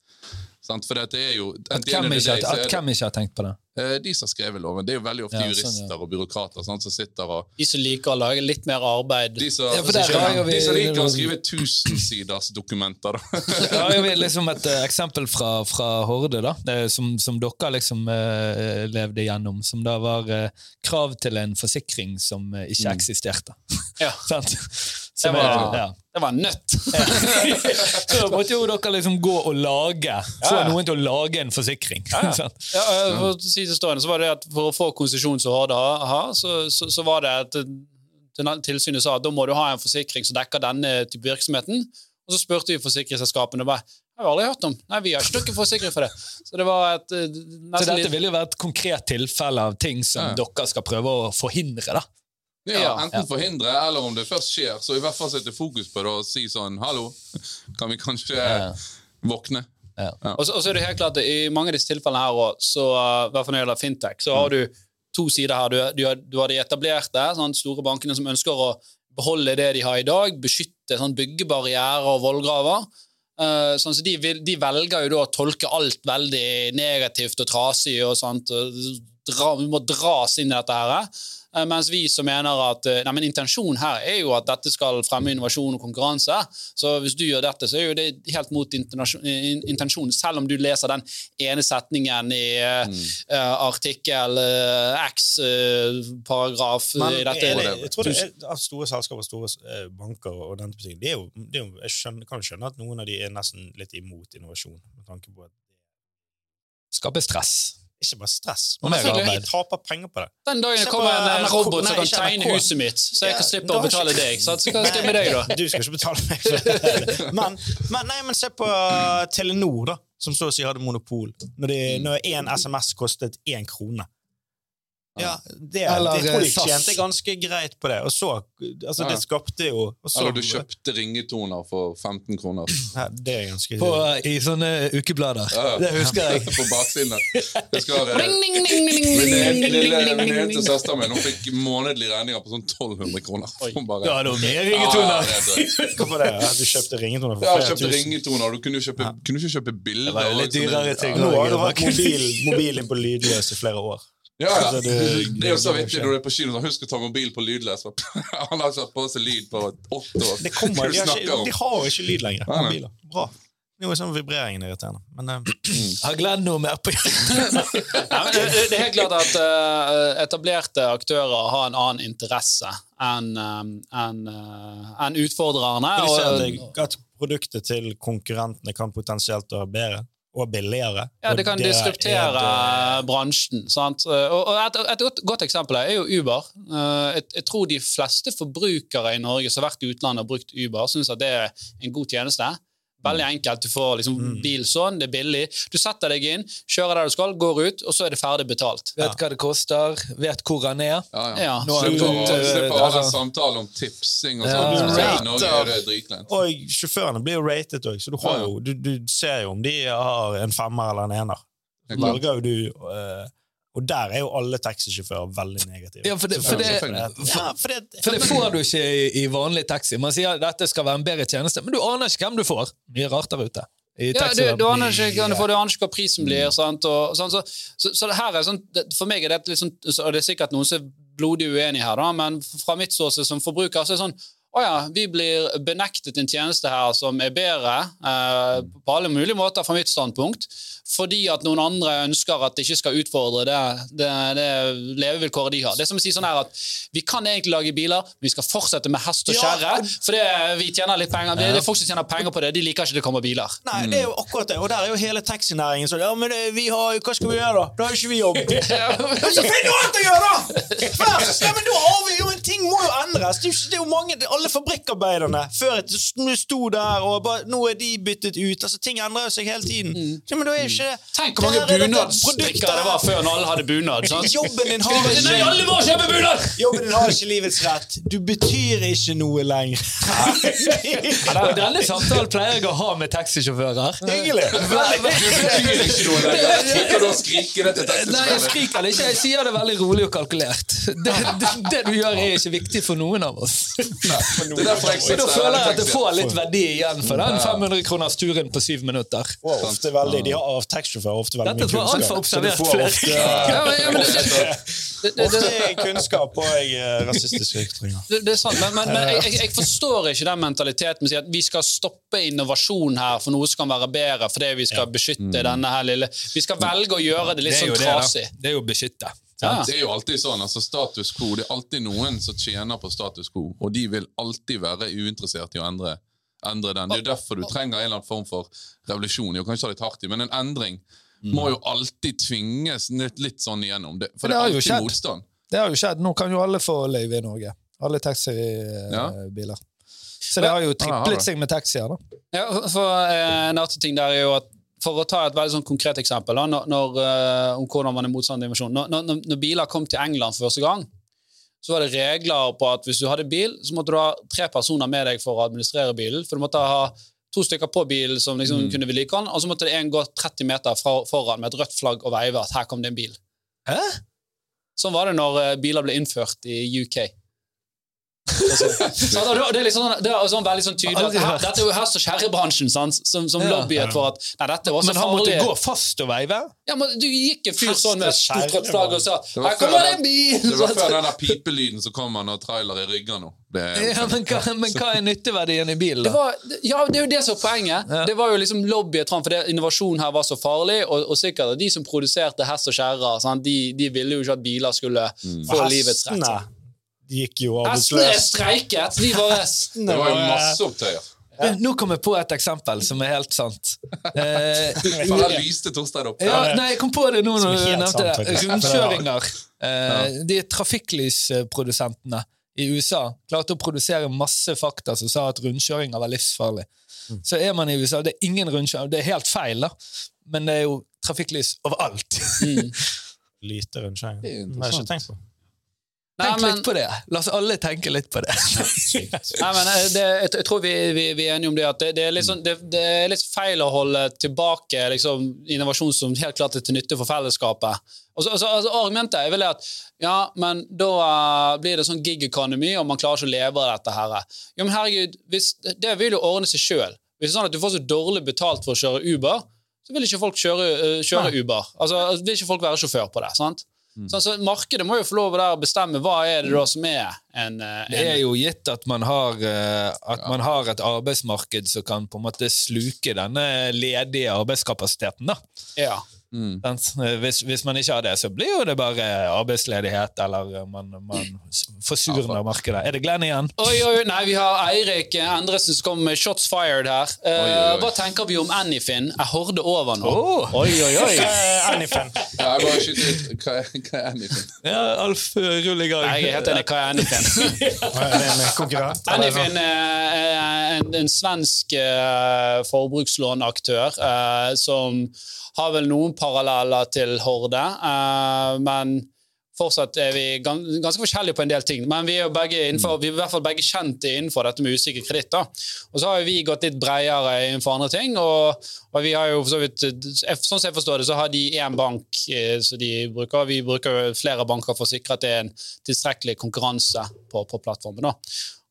Speaker 2: Sant? For det er jo
Speaker 4: At
Speaker 2: at
Speaker 4: hvem ikke,
Speaker 2: er
Speaker 4: at hvem ikke har tenkt på det?
Speaker 2: Eh, De som har skrevet loven. Det er jo veldig ofte
Speaker 4: Ja, sånn,
Speaker 2: jurister
Speaker 4: ja.
Speaker 2: og byråkrater sant, som sitter og
Speaker 1: De som liker å lage litt mer arbeid.
Speaker 2: De som,
Speaker 4: Ja, der vi-
Speaker 2: de som liker å skrive tusensiders dokumenter, da.
Speaker 4: Da har vi liksom et uh, eksempel fra, fra Horde, da, som, som dere liksom uh, levde gjennom. Som da var uh, krav til en forsikring som ikke
Speaker 2: Mm.
Speaker 4: eksisterte.
Speaker 1: Ja.
Speaker 4: Sant?
Speaker 1: Det var,
Speaker 4: ja.
Speaker 1: det var nøtt.
Speaker 4: Så måtte jo dere liksom gå og lage Få
Speaker 1: Ja.
Speaker 4: noen til å lage en forsikring.
Speaker 1: Ja, eh, for å si det stående, så var det at For å få konsesjon som Horde har, så, så, så var det at eh, tilsynet sa at da må du ha en forsikring som dekker denne type virksomheten. Og så spurte vi forsikringsselskapene og bare har vi aldri hørt om. Nei, vi har ikke noen forsikring for det. Så det var et eh,
Speaker 4: Så dette ville jo være et konkret tilfelle av ting som
Speaker 2: Ja.
Speaker 4: dere skal prøve å forhindre. da.
Speaker 2: Ja,
Speaker 1: Ja.
Speaker 2: enten forhindre, eller om det først skjer, så i hvert fall sette fokus på det og si sånn Hallo, kan vi kanskje
Speaker 4: Ja.
Speaker 2: våkne?
Speaker 1: Og så, og så er det helt klart at I mange av disse tilfellene her også, så, i hvert fall når det gjelder fintech, så har du to sider her. Du, du, har- du har de etablerte, sånn, store bankene som ønsker å beholde det de har i dag, beskytte sånn, byggebarrierer og vollgraver. Uh, sånn, så de, vil, de velger jo da å tolke alt veldig negativt og trasig. og sånt, og dra, Vi må dras inn i dette her. Uh, mens vi som mener at uh, nei, men intensjonen her er jo at dette skal fremme innovasjon og konkurranse. Så hvis du gjør dette, så er jo det helt mot intensjonen, selv om du leser den ene setningen i mm. uh, artikkel uh, X, uh, paragraf i dette.
Speaker 3: er det, jeg tror det er, av store selskaper, store eh, banker og den type ting, det er jo, det er jo, jeg skjønner, kan skjønne at noen av de er nesten litt imot innovasjon. med tanke på at
Speaker 4: Skape stress.
Speaker 3: Ikke bare stress,
Speaker 4: Og
Speaker 3: men
Speaker 4: mer arbeid.
Speaker 3: taper penger på det.
Speaker 1: Den dagen det kommer
Speaker 3: en,
Speaker 1: en eh, robot som kan tegne huset mitt, så jeg
Speaker 3: Ja,
Speaker 1: kan slippe å betale
Speaker 3: ikke-
Speaker 1: deg. Så skal jeg med deg, da.
Speaker 3: Du skal ikke betale meg for det. Men, men, nei, men se på uh, Telenor, da, som så å si hadde monopol. Når, én en SMS kostet én krone. Ja, det,
Speaker 4: Eller,
Speaker 3: det tror de
Speaker 4: eh,
Speaker 3: tjente ganske greit på det. Og så, altså
Speaker 2: Ja.
Speaker 3: Det skapte jo og så,
Speaker 2: Eller du kjøpte ringetoner for 15 kroner
Speaker 3: Ja, Det er ganske
Speaker 4: På, I sånne ukeblader.
Speaker 2: Ja.
Speaker 4: Det husker jeg.
Speaker 2: på baksiden. Jeg eh, Min
Speaker 1: eneste
Speaker 2: søster min hun fikk månedlige regninger på sånn 1200 kroner. Hun bare,
Speaker 4: Ja, det var mer ringetoner.
Speaker 2: er.
Speaker 3: Hvorfor det? Ja, Du kjøpte ringetoner for
Speaker 2: Ja,
Speaker 3: flere
Speaker 2: kjøpte ringetoner. Du kunne jo kjøpe, kunne ikke kjøpe bilder.
Speaker 4: Det var litt dyrere ting.
Speaker 3: Nå har du hatt mobil, mobilen på lydløs i flere år.
Speaker 2: Ja, ja.
Speaker 3: Altså, det-
Speaker 2: Det er jo så vittig når du er på kino. Husk å ta mobil på lydløs. Han har ikke hatt på seg lyd på åtte år.
Speaker 3: Det kommer, de, har ikke, de har jo ikke lyd lenger. Mobiler. Bra. Nå er sånn vibreringen irriterende. Men uh,
Speaker 4: Har Glenn noe mer på
Speaker 1: det, er helt klart at uh, etablerte aktører har en annen interesse enn um, en, uh, en utfordrerne.
Speaker 3: vil du
Speaker 1: og-
Speaker 3: at produktet til konkurrentene kan potensielt være bedre og billigere?
Speaker 1: Ja, det kan
Speaker 3: diskutere
Speaker 1: disruptere
Speaker 3: det-
Speaker 1: bransjen. Sant? Og et, et godt- eksempel er jo Uber. Eh, Jeg, jeg tror de fleste forbrukere i Norge som har vært i utlandet og brukt Uber, syns at det er en god tjeneste. Veldig enkelt. Du får liksom bil sånn, det er billig. Du setter deg inn, kjører der du skal, går ut, og så er det ferdig betalt.
Speaker 4: Vet hva det koster, vet hvor han er.
Speaker 2: Ja, ja.
Speaker 1: Ja.
Speaker 4: Nå har jeg
Speaker 2: Slipper å ha den
Speaker 4: altså-
Speaker 2: samtalen om tipsing og
Speaker 4: Ja.
Speaker 2: sånn.
Speaker 3: Ja.
Speaker 2: Spesielt i Norge er det dritkleint.
Speaker 3: Og sjåførene blir jo rated òg, så du, har
Speaker 2: Ja, ja.
Speaker 3: jo, du, du ser jo om de har en femmer eller en ener.
Speaker 2: Er.
Speaker 3: Velger jo du eh, Og der er jo alle taxisjåfører veldig negative.
Speaker 4: Ja, for det, for det,
Speaker 3: for
Speaker 4: for det får du ikke i, i vanlig taxi. Man sier at dette skal være en bedre tjeneste, men du aner ikke hvem du får. Mye rart der ute. I
Speaker 1: Ja, du, du aner ikke hvem du får, du aner ikke hva prisen blir. Sant? Og, sant? Så, så, så det her er sånn, det, For meg er det litt sånn, og det er sikkert noen som er blodig uenig her, da, men fra mitt ståsted som forbruker så er det sånn å ja, vi blir benektet en tjeneste her som er bedre eh, på alle mulige måter fra mitt standpunkt, fordi at noen andre ønsker at det ikke skal utfordre det, det, det levevilkåret de har. Det er som å si sånn her at vi kan egentlig lage biler, men vi skal fortsette med hest og kjerre, for det, vi tjener litt penger. Det, det er folk som tjener penger på det, de liker ikke det kommer biler.
Speaker 3: Nei, det er jo akkurat det. Og der er jo hele taxinæringen sånn Ja, men vi har, hva skal vi gjøre, da? Da har jo ikke vi jobb. Ja, så finn noe annet å gjøre, da! Først, ja, men da har vi jo en ting må jo endres. Det er jo, mange, det- Alle fabrikkarbeiderne før nå sto der og bare, Nå er de byttet ut. altså Ting endrer seg hele tiden. Ja, men da er ikke
Speaker 1: Tenk hvor mange
Speaker 3: er
Speaker 1: bunadsstrikkere det var før når alle hadde bunad. sant?
Speaker 3: Jobben din har ikke Nei,
Speaker 1: alle må kjøpe bunad!
Speaker 3: Jobben din har ikke livets rett. Du betyr ikke noe lenger.
Speaker 4: ja, Denne samtalen pleier jeg å ha med taxisjåfører.
Speaker 3: Hyggelig.
Speaker 2: Du du
Speaker 4: Nei, jeg skriker det ikke. Jeg sier det veldig rolig og kalkulert. Det, det, det du gjør, er ikke viktig for noen av oss.
Speaker 2: Det er derfor jeg
Speaker 4: Så da føler jeg at jeg får litt verdi igjen for den 500 kroners turen på syv minutter.
Speaker 3: Wow, ofte veldig, de har taxisjåfør ofte veldig
Speaker 4: Dette
Speaker 3: mye
Speaker 4: tror jeg
Speaker 3: kunnskap. Så du
Speaker 4: observert flere
Speaker 3: ofte,
Speaker 1: Ja, men- ja, men det, det, det,
Speaker 3: ofte
Speaker 1: det,
Speaker 3: kunnskap og eh, rasistiske ytringer.
Speaker 1: det, det er sant, men, men, men jeg, jeg, jeg forstår ikke den mentaliteten med å si at vi skal stoppe innovasjon her for noe som kan være bedre, fordi vi skal beskytte denne her lille Vi skal velge å gjøre det
Speaker 4: Det
Speaker 1: litt
Speaker 4: er
Speaker 1: sånn
Speaker 4: det,
Speaker 1: trasig.
Speaker 4: Det er jo å beskytte.
Speaker 1: Ja.
Speaker 2: Det er jo alltid sånn, altså status quo, Det er alltid noen som tjener på status quo, og de vil alltid være uinteressert i å endre, endre den. Det er jo derfor du trenger en eller annen form for revolusjon. kan ikke ta litt hardt i, men en endring må jo alltid tvinges litt, litt sånn igjennom. Det, for
Speaker 4: Det
Speaker 2: det er alltid motstand.
Speaker 4: Det har jo skjedd. Nå kan jo alle få løyve i Norge. Alle taxibiler. Så det har jo
Speaker 2: Ja,
Speaker 4: triplet seg med taxier, da.
Speaker 1: Ja, for- eh, En annen ting der er jo at for å ta et veldig sånn konkret eksempel da, når, når, eh, om hvordan man er motstander av invasjon. Når, når, når biler kom til England for første gang, så var det regler på at hvis du hadde bil, så måtte du ha tre personer med deg for å administrere bilen. For du måtte ha to stykker på bilen som liksom kunne vedlikeholde den, og så måtte det en gå 30 meter fra, foran med et rødt flagg og veive at her kom det en bil.
Speaker 4: Hæ?
Speaker 1: Sånn var det når eh, biler ble innført i UK. Altså, det, det er liksom det er sånn veldig sånn tydelig at her. Dette er jo hest- og kjerrebransjen som, som
Speaker 4: Ja.
Speaker 1: lobbyet for at Nei, dette er også
Speaker 4: Men han måtte
Speaker 1: farlig.
Speaker 4: gå fast og veive?
Speaker 1: Ja, men Du gikk en fyr sånn med stort flagg og sa Her kommer det en bil!
Speaker 2: Det var før den pipelyden som kommer når trailer i ryggen nå.
Speaker 4: Ja, men, hva, men hva er nytteverdien i bilen,
Speaker 1: Det var, ja, det er jo det som er poenget.
Speaker 4: Ja.
Speaker 1: Det var jo liksom lobbyet fram, for det, innovasjon her var så farlig. Og, og sikkert at de som produserte hest og kjerrer, de, de ville jo ikke at biler skulle få livets rett.
Speaker 3: Hestene de gikk jo
Speaker 1: Hestene er
Speaker 3: arbeidsløse.
Speaker 1: streiket! De bare
Speaker 2: det var jo masse opptøyer.
Speaker 4: Ja. Nå kom jeg på et eksempel som er helt sant. Eh,
Speaker 2: For her lyste Torstein opp.
Speaker 4: ja, nei, jeg kom på det nå når du nevnte
Speaker 3: sant,
Speaker 4: det. Rundkjøringer. Eh, de trafikklysprodusentene i USA klarte å produsere masse fakta som sa at rundkjøringer var livsfarlig.
Speaker 3: Mm.
Speaker 4: Så er man i USA, det er ingen rundkjøring. Det er helt feil, da. Men det er jo trafikklys overalt.
Speaker 3: Lite rundkjøring.
Speaker 2: Det
Speaker 3: har jeg ikke tenkt på.
Speaker 1: Nei,
Speaker 4: Tenk
Speaker 1: men-
Speaker 4: litt på det. La oss alle tenke litt på det.
Speaker 1: Nei, men eh, det, jeg, jeg tror vi, vi, vi er enige om det at det, det, er sånn, det, det er litt feil å holde tilbake liksom, innovasjon som helt klart er til nytte for fellesskapet. Og så, altså, altså, argumentet er vel at ja, men da uh, blir det sånn gig economy, og man klarer ikke å leve av dette her. Jo, men herregud, hvis, det vil jo ordne seg sjøl. Hvis det er sånn at du får så dårlig betalt for å kjøre Uber, så vil ikke folk kjøre, uh, kjøre Uber. Altså, vil ikke folk være sjåfør på det. sant? Sånn, så Markedet må jo få lov å bestemme hva er det da som er en, en
Speaker 4: Det er jo gitt at man har, eh, at man har et arbeidsmarked som kan på en måte sluke denne ledige arbeidskapasiteten. da.
Speaker 1: ja.
Speaker 4: Eh, Hvis, hvis man ikke har det, så blir jo det bare arbeidsledighet, eller eh, man, man forsurner markedet. Er det Glenn igjen?
Speaker 1: Oi, oi, nei, vi har Eirik Endresen som kommer med shots fired her. Eh,
Speaker 2: Oi, oi, oi.
Speaker 1: Hva tenker vi om Anyfin? Jeg Horde over nå?
Speaker 4: Oh.
Speaker 1: Oi, oi, oi.
Speaker 3: Anyfin.
Speaker 2: Ja, jeg bare skyter ut. Hva er, hva er Anyfin?
Speaker 4: Ja, Alf, eh, rull i gang.
Speaker 1: Nei, jeg heter. Hva er Anyfin? Anyfin er en, en svensk eh, forbrukslånaktør eh, som har vel noen paralleller til Horde, uh, men fortsatt er vi gan- ganske forskjellige på en del ting. Men vi er innenfor, vi er i hvert fall begge kjente innenfor dette med usikker kreditt. Og så har vi gått litt bredere innenfor andre ting. og, og vi har jo så vidt, Sånn som jeg forstår det, så har de én bank eh, som de bruker. Vi bruker flere banker for å sikre at det er en tilstrekkelig konkurranse på, på plattformen. da.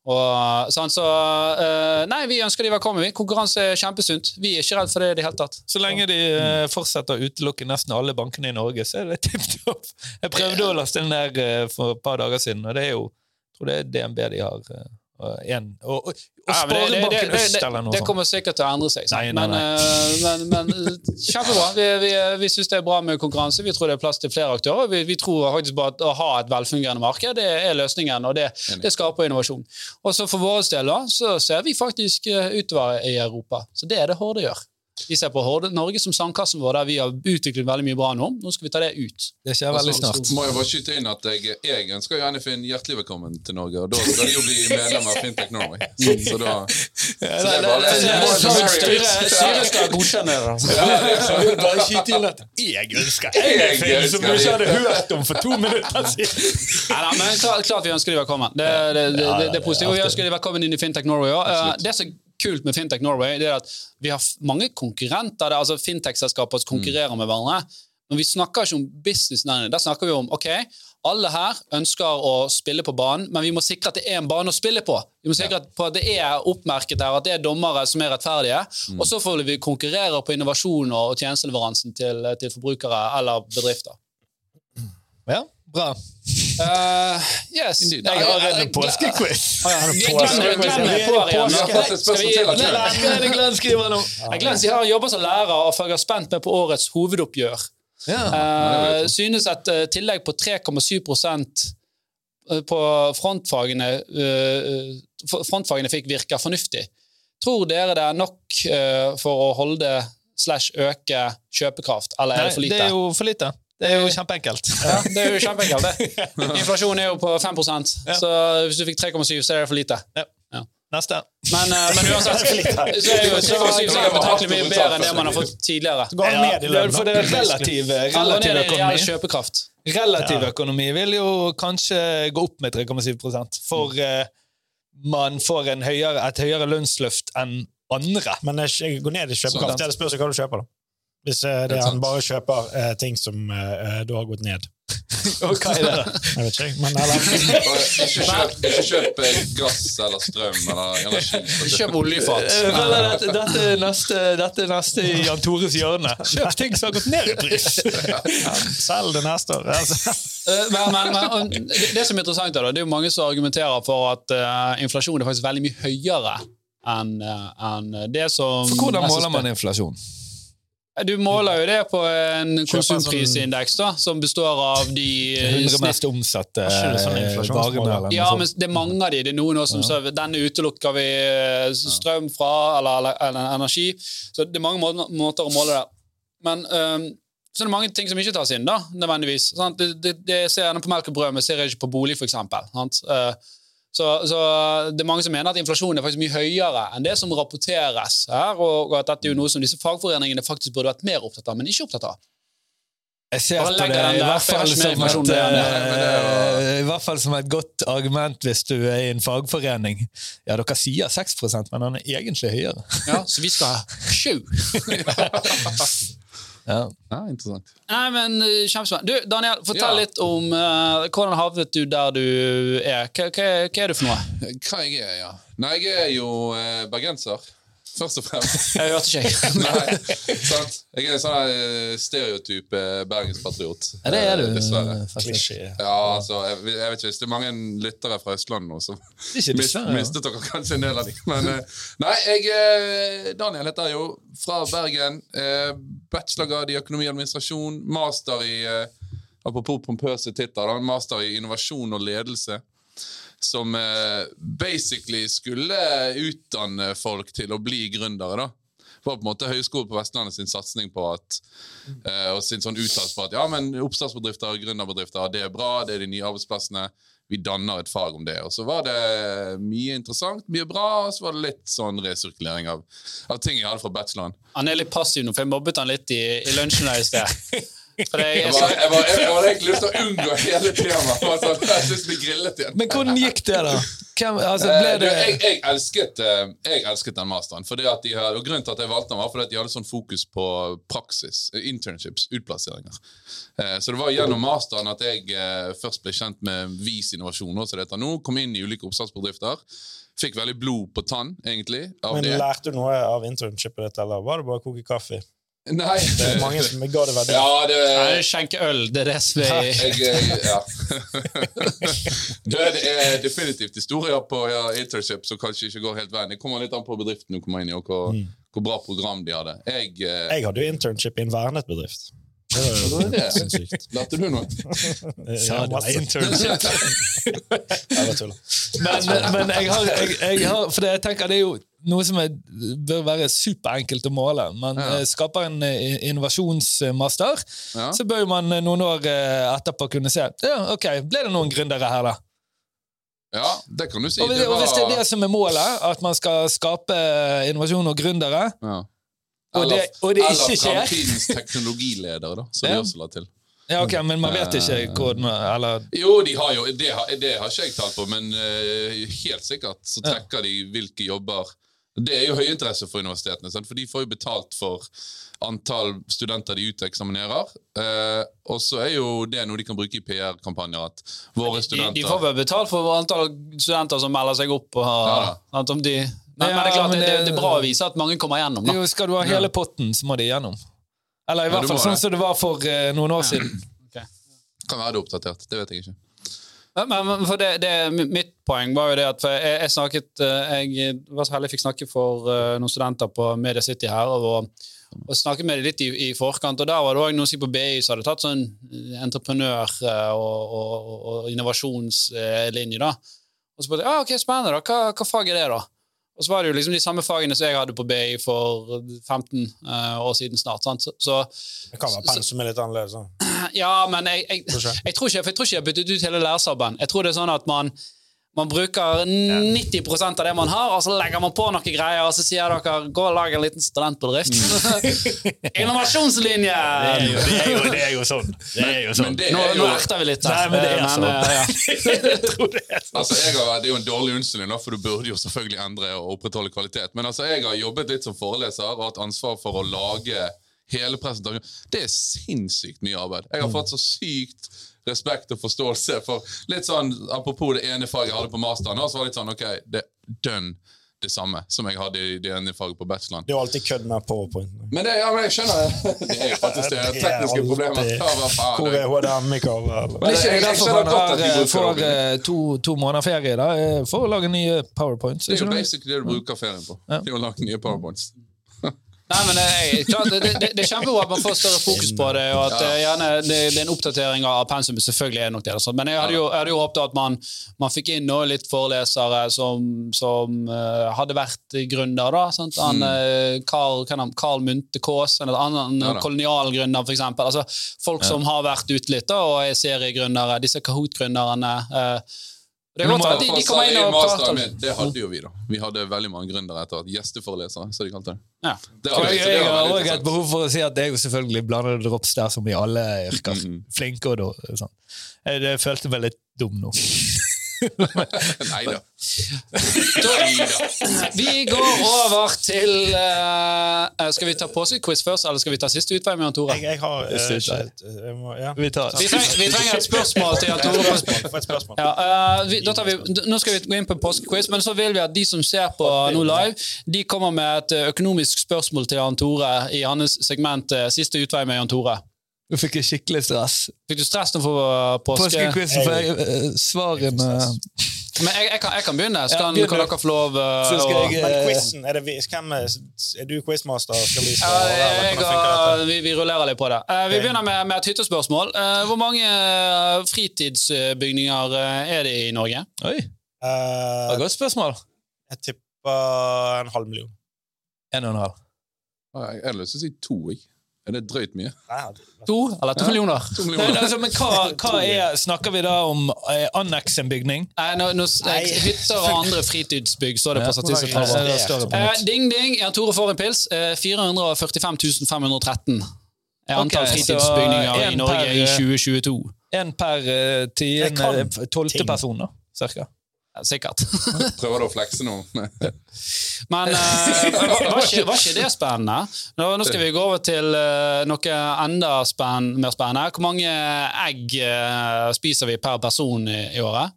Speaker 1: Og, sånn, så uh, Nei, vi ønsker de velkommen. vi. Konkurranse er kjempesunt. Vi er ikke redd for det i det hele tatt.
Speaker 4: Så lenge de uh, fortsetter å utelukke nesten alle bankene i Norge, så er det tipp topp. Jeg prøvde å laste den der uh, for et par dager siden, og det er jo jeg tror det er DNB de har. Eh, og, og, og,
Speaker 1: Ja,
Speaker 4: Sparebanken Øst eller noe
Speaker 1: Det kommer sikkert til å endre seg.
Speaker 4: Nei, nei,
Speaker 1: Men, eh, men, men eh, kjempebra. Vi, vi, vi syns det er bra med konkurranse. Vi tror det er plass til flere aktører. Vi, vi tror faktisk bare at å ha et velfungerende marked det er løsningen, og det, det skaper innovasjon. Og så For vår del da, så ser vi faktisk eh, utover i Europa. Så det er det Horde gjør. Vi ser på Horde, Norge som sandkassen vår, der vi har utviklet veldig mye bra nå. Nå skal vi ta det ut.
Speaker 4: Det skjer veldig snart.
Speaker 2: Må jeg bare skyte inn at jeg, jeg ønsker Janne Finn hjertelig velkommen til Norge. Og da skal de jo bli medlem av Fintech Norway. Så da så det er bare
Speaker 1: Styret skal godkjenne det. altså.
Speaker 3: Jeg vil bare skyte inn at jeg ønsker Anifan, som du ikke hadde hørt om for to minutter siden!
Speaker 1: Nei, men klart, klart vi ønsker de velkommen. Det, det, det, det, det er positivt. Og vi ønsker de velkommen inn i Fintech Norway òg. Kult med Fintech Norway, det er at vi har mange konkurrenter. Det er altså Fintech-selskaper som konkurrerer med hverandre. Men vi snakker ikke om business. Nei, nei. Der snakker vi om ok, alle her ønsker å spille på banen, men vi må sikre at det er en bane å spille på. Vi må sikre at, det er oppmerket her, at det er dommere som er rettferdige. Og så får vi konkurrere på innovasjon og tjenesteleveransen til, til forbrukere eller bedrifter.
Speaker 4: Ja, bra.
Speaker 1: Eh, yes.
Speaker 2: Indeed.
Speaker 1: Jeg har en
Speaker 3: påskequiz.
Speaker 1: Glenn er
Speaker 4: er skriver nå?
Speaker 1: Glenn sier han jobber som lærer og følger spent med på årets hovedoppgjør.
Speaker 4: Ja.
Speaker 1: Eh, synes et eh, tillegg på 3,7 eh, på frontfagene, eh, frontfagene fikk virke fornuftig. Tror dere det er nok for å holde slash øke kjøpekraft, eller er det for lite?
Speaker 4: det er jo for lite. Det er jo kjempeenkelt.
Speaker 1: Ja, det er jo kjempeenkelt, det. Inflasjonen er jo på 5% så hvis du fikk 3,7, så er det for lite.
Speaker 4: Neste.
Speaker 1: Men, eh, men uansett så er jo 3,7 sikkert betraktelig mye bedre enn det man har fått tidligere.
Speaker 3: Går ned i lønn,
Speaker 4: for det er relativ,
Speaker 1: Eller
Speaker 4: relativ økonomi.
Speaker 1: kjøpekraft.
Speaker 4: Relativ økonomi vil jo kanskje gå opp med 3,7 for uh, man får en høyere, et høyere lønnsløft enn andre.
Speaker 3: Men eh, jeg går ned i kjøpekraft. Det spørs hva du kjøper, da. Hvis eh, det er han bare kjøper eh, ting som eh, da har gått ned.
Speaker 4: Og hva er det.
Speaker 3: Jeg vet ikke, men eller,
Speaker 2: Ikke kjøp, ikke kjøp eh, gass eller strøm eller energi.
Speaker 1: Kjøp oljefat.
Speaker 4: Eh, vel, Dette, dette, er neste, dette er neste i Jan Tores hjørne. Kjøp ting som har gått ned i pris!
Speaker 3: Selg det neste år. Altså.
Speaker 1: Eh, Men, men, men det, som er interessant, er det er jo mange som argumenterer for at uh, inflasjon er faktisk veldig mye høyere enn uh, en det som
Speaker 4: For hvordan måler man inflasjon?
Speaker 1: Du måler jo det på en konsumprisindeks da, som består av de eh,
Speaker 4: 100
Speaker 1: snitt
Speaker 4: mest omsatte
Speaker 3: sånn
Speaker 4: eh, varene?
Speaker 1: Ja, men det er mange av de. Det er noen også som
Speaker 4: Ja.
Speaker 1: sier denne utelukker vi eh, strøm fra, eller, eller, eller energi. Så det er mange måter, måter å måle det. Men um, så er det mange ting som ikke tas inn, da, nødvendigvis. Sant? Det, det, det jeg ser gjerne på melk og brød, men jeg ikke på bolig, for eksempel. Sant? Eh, så, så det er mange som mener at inflasjonen er faktisk mye høyere enn det som rapporteres her, og, at dette er jo noe som disse fagforeningene faktisk burde vært mer opptatt av, men ikke opptatt av.
Speaker 4: Jeg ser på det i hvert, fall som et,
Speaker 2: er
Speaker 4: eh, I hvert fall som et godt argument hvis du er i en fagforening. Ja, dere sier 6% men den er egentlig høyere.
Speaker 1: Ja, så vi skal ha sju.
Speaker 4: Ja.
Speaker 2: Ja, interessant.
Speaker 1: Nei, men eh, kjempespennende. Du, Daniel, fortell
Speaker 2: Ja.
Speaker 1: litt om uh, hvordan havnet du der du er. Hva, hva, hva er du for noe?
Speaker 2: Hva jeg er, ja. Nei, jeg er jo uh, bergenser, først og fremst.
Speaker 1: Jeg hørte ikke.
Speaker 2: Nei, sant? Jeg er en sånn stereotype stereotyp eh, bergenspatriot.
Speaker 4: Ja, det er du,
Speaker 2: eh, Dessverre.
Speaker 3: Klisjé.
Speaker 2: Ja, altså, jeg, jeg vet ikke, Hvis det er mange lyttere fra Østlandet nå, så
Speaker 4: Ikke
Speaker 2: mist, mistet dere kanskje en del av dem. Men eh, nei, jeg Daniel heter jeg jo, fra Bergen. Eh, Bachelorgrad i økonomi og administrasjon. Master i Apropos pompøse titler, master i innovasjon og ledelse. Som eh, basically skulle utdanne folk til å bli gründere. da var på en måte Høgskolen på Vestlandet sin satsing på at eh, og sin sånn uttalelse på at ja, men oppstartsbedrifter og gründerbedrifter, det er bra, det er de nye arbeidsplassene. Vi danner et fag om det. Og så var det mye interessant, mye bra, og så var det litt sånn resirkulering av, av ting jeg hadde fra bacheloren.
Speaker 1: Han er litt passiv nå, for jeg mobbet han litt i, i lunsjen der i sted. For det,
Speaker 2: Jeg
Speaker 1: jeg,
Speaker 2: var, jeg var, jeg var egentlig lyst til å unngå hele temaet. Sånn, jeg synes det blir grillet igjen.
Speaker 4: Men hvordan gikk det, da? Hvem, altså,
Speaker 2: Eh,
Speaker 4: ble det
Speaker 2: jeg, jeg, elsket, eh, jeg elsket den masteren. Fordi at de hadde, og Grunnen til at jeg valgte den, var fordi at de hadde sånn fokus på praksis. eh, Internships, utplasseringer. Eh, Så det var gjennom masteren at jeg eh, først ble kjent med Vis innovasjon. også det heter nå, Kom inn i ulike oppstartsbedrifter. Fikk veldig blod på tann, egentlig. av
Speaker 3: Men
Speaker 2: det.
Speaker 3: lærte du noe av internshipet ditt, eller var det bare å koke kaffe?
Speaker 2: Nei,
Speaker 3: Det er mange som ga det verdi.
Speaker 2: Ja, det
Speaker 1: Nei, skjenke øl, det er det er
Speaker 2: jeg, ja. det, er- definitivt historier på ja, internship som kanskje ikke går helt veien. Det kommer litt an på bedriften du kommer inn i, og hvor, hvor bra program de hadde. Jeg, eh,
Speaker 3: Jeg hadde jo internship i en vernet bedrift. Det jo
Speaker 2: det?
Speaker 3: sinnssykt.
Speaker 2: Lærte du noe?
Speaker 4: Ja, det
Speaker 3: var
Speaker 4: internship?
Speaker 3: Jeg bare tuller.
Speaker 4: Men, men jeg har, jeg, jeg har For det, jeg tenker det er jo noe som er, bør være superenkelt å måle. Man
Speaker 2: Ja.
Speaker 4: eh, skaper en eh, innovasjonsmaster,
Speaker 2: Ja.
Speaker 4: så bør man eh, noen år etterpå kunne se ja, ok, ble det noen gründere her, da?
Speaker 2: Ja, det kan du si.
Speaker 4: Og hvis,
Speaker 2: Det
Speaker 4: og hvis det er det som er målet, at man skal skape innovasjon og gründere
Speaker 2: ja.
Speaker 4: Og det-
Speaker 2: Eller,
Speaker 4: og det
Speaker 2: eller
Speaker 4: ikke skjer.
Speaker 2: fremtidens teknologileder, da, som
Speaker 4: Ja.
Speaker 2: de også la til.
Speaker 4: Ja, ok, Men man vet ikke hvordan Eller
Speaker 2: Jo, de har jo, det, har, det har ikke jeg tall på, men uh, helt sikkert så
Speaker 4: Ja.
Speaker 2: trekker de hvilke jobber Det er jo høyinteresse for universitetene, sant? for de får jo betalt for antall studenter de uteksaminerer. Uh, og så er jo det noe de kan bruke i PR-kampanjer. At våre studenter
Speaker 1: de får vel betalt for antall studenter som melder seg opp. Og,
Speaker 2: Ja
Speaker 1: om de, men,
Speaker 4: Ja,
Speaker 1: men det er klart,
Speaker 4: men
Speaker 1: det,
Speaker 4: det-
Speaker 1: det er bra å vise at mange kommer gjennom. Da.
Speaker 4: Jo, skal du ha hele potten, så må de igjennom. Eller i hvert fall sånn som det var for uh, noen år siden.
Speaker 2: kan være det oppdatert. Det vet jeg ikke.
Speaker 1: Men, men for det, det, mitt poeng var jo det at jeg, jeg snakket eh, Jeg var så heldig jeg fikk snakke for eh, noen studenter på Media City her. og, og snakket med dem litt i, i forkant, og der var det også noen som på BI som hadde tatt sånn eh, entreprenør- eh, og, og, og innovasjonslinje. da. Og så spurte jeg ah, ok, spennende, da. Hva, hva fag er det, da? Og så var det jo liksom de samme fagene som jeg hadde på BI for 15 uh, år siden snart. sant? Så, så
Speaker 3: Det kan være pensum er litt annerledes.
Speaker 1: ja, men jeg, jeg, jeg, tror ikke, for jeg tror ikke jeg har byttet ut hele lærersabben. Jeg tror det er sånn at man, man bruker 90% av det man har, og så legger man på noen greier, og så sier dere gå og lag en liten studentbedrift. Innovasjonslinje!
Speaker 3: Det er jo, det er jo, det er jo sånn. Det er jo sånn.
Speaker 2: Men det
Speaker 1: Nå,
Speaker 2: er
Speaker 1: nå erter vi litt her.
Speaker 3: Nei, men det er sånn.
Speaker 1: eh, ja.
Speaker 3: jeg det er sånn.
Speaker 2: Altså, jeg har, Det er jo en dårlig unnskyldning, for du burde jo selvfølgelig endre og opprettholde kvalitet. Men altså, jeg har jobbet litt som foreleser og hatt ansvar for å lage hele presentasjonen. Det er sinnssykt mye arbeid. Jeg har fått så sykt respekt og forståelse for litt sånn, Apropos det ene faget jeg hadde på masteren, så var det litt sånn, ok, det er dønn det samme som jeg hadde i det ene faget på bacheloren.
Speaker 3: Det er jo alltid kødd med powerpoint.
Speaker 2: Men det, ja, men jeg skjønner det. Det er jo faktisk det.
Speaker 3: Det
Speaker 2: Tekniske problemet.
Speaker 3: Hvor er HDMI-cover? eller?
Speaker 4: Men det er derfor
Speaker 2: skjønner godt
Speaker 4: har,
Speaker 2: at de
Speaker 4: eh,
Speaker 2: bruker
Speaker 4: får
Speaker 2: det.
Speaker 4: eh, to, to måneder ferie da, eh, for å lage nye powerpoints.
Speaker 2: Det er jo
Speaker 4: basic
Speaker 2: basically det du bruker ferien på.
Speaker 4: Ja.
Speaker 2: Det er å lage nye powerpoints.
Speaker 1: Nei, men det, er, klart, det, det, det er kjempebra at man får større fokus på det, og at ja. gjerne det, det er en oppdatering av pensum. Selvfølgelig er det nok det. Altså. Men jeg hadde jo, jeg hadde jo håpet at man, man fikk inn noen litt forelesere som, som uh, hadde vært gründer. da, sant? Han, mm. Carl, han, Carl Munthe Kaas, en annen
Speaker 2: Ja
Speaker 1: kolonialgründer, eksempel. Altså, folk som har vært ute litt da, og er seriegründere. Disse Kahoot-gründerne. eh, det er godt
Speaker 4: må-
Speaker 1: at de, de kommer inn og prater.
Speaker 2: Med, Det hadde jo vi, da. Vi hadde veldig mange gründere etter at Gjesteforelesere, som de kalte det.
Speaker 1: Ja.
Speaker 2: det hadde det
Speaker 4: jeg har også et behov for å si at det er jo selvfølgelig blandede drops der, som i alle yrker.
Speaker 2: Mhm.
Speaker 4: Flinke og. Sånn. Jeg, jeg følte meg litt dum nå.
Speaker 2: Nei da. Da.
Speaker 1: Vi går over til uh, Skal vi ta påskequiz først, eller skal vi ta siste utvei med Jan Tore?
Speaker 3: Jeg, jeg har uh,
Speaker 4: jeg.
Speaker 3: må, ja.
Speaker 4: Vi tar
Speaker 1: Vi trenger, vi trenger et spørsmål til Jan Tore. Ja, uh, vi, da tar vi, nå skal vi gå inn på en påskequiz, men så vil vi at de som ser på nå live, de kommer med et økonomisk spørsmål til Jan Tore i hans segment Siste utvei med Jan Tore.
Speaker 4: Nå fikk jeg skikkelig stress.
Speaker 1: Fikk du stress nå for eh, påske?
Speaker 4: Påskequizen, for jeg, eh, svarene
Speaker 1: Men jeg, jeg, kan, jeg kan begynne, så kan,
Speaker 4: ja,
Speaker 1: kan dere få lov
Speaker 4: Uh, skal jeg-
Speaker 3: Men
Speaker 4: Eh,
Speaker 3: quizen, er, det, vi- hvem er, er du quizmaster? Skal vi
Speaker 1: Ja,
Speaker 3: svare? eller
Speaker 1: jeg,
Speaker 3: hvordan
Speaker 1: vi, vi rullerer litt på det. Uh, vi begynner med, med et hyttespørsmål. Uh, hvor mange fritidsbygninger er det i Norge?
Speaker 4: Oi, det
Speaker 3: Eh,
Speaker 4: var et godt spørsmål.
Speaker 3: jeg tipper en halv million.
Speaker 4: En og en halv.
Speaker 2: Jeg har lyst til å si to. Jeg. Er det drøyt mye?
Speaker 1: To eller to millioner?
Speaker 2: To
Speaker 4: Nei,
Speaker 2: millioner.
Speaker 4: altså, men hva, hva er Snakker vi da om eh, anneks en bygning?
Speaker 1: Nei, nå, nå, Hytter og andre fritidsbygg, står det på Statistisk Eh, ding, ding. Jan Tore får en pils. Eh, 445 513 er antall
Speaker 4: okay,
Speaker 1: fritidsbygninger i Norge
Speaker 4: per,
Speaker 1: i
Speaker 4: eh,
Speaker 1: 2022.
Speaker 4: En per uh, tiende, eh, tolvte person, da. Cirka.
Speaker 1: Sikkert.
Speaker 2: Prøver du å flekse nå?
Speaker 1: Men uh, var, ikke, var ikke det spennende? Nå, nå skal vi gå over til uh, noe enda spenn, mer spennende. Hvor mange egg uh, spiser vi per person i, i året?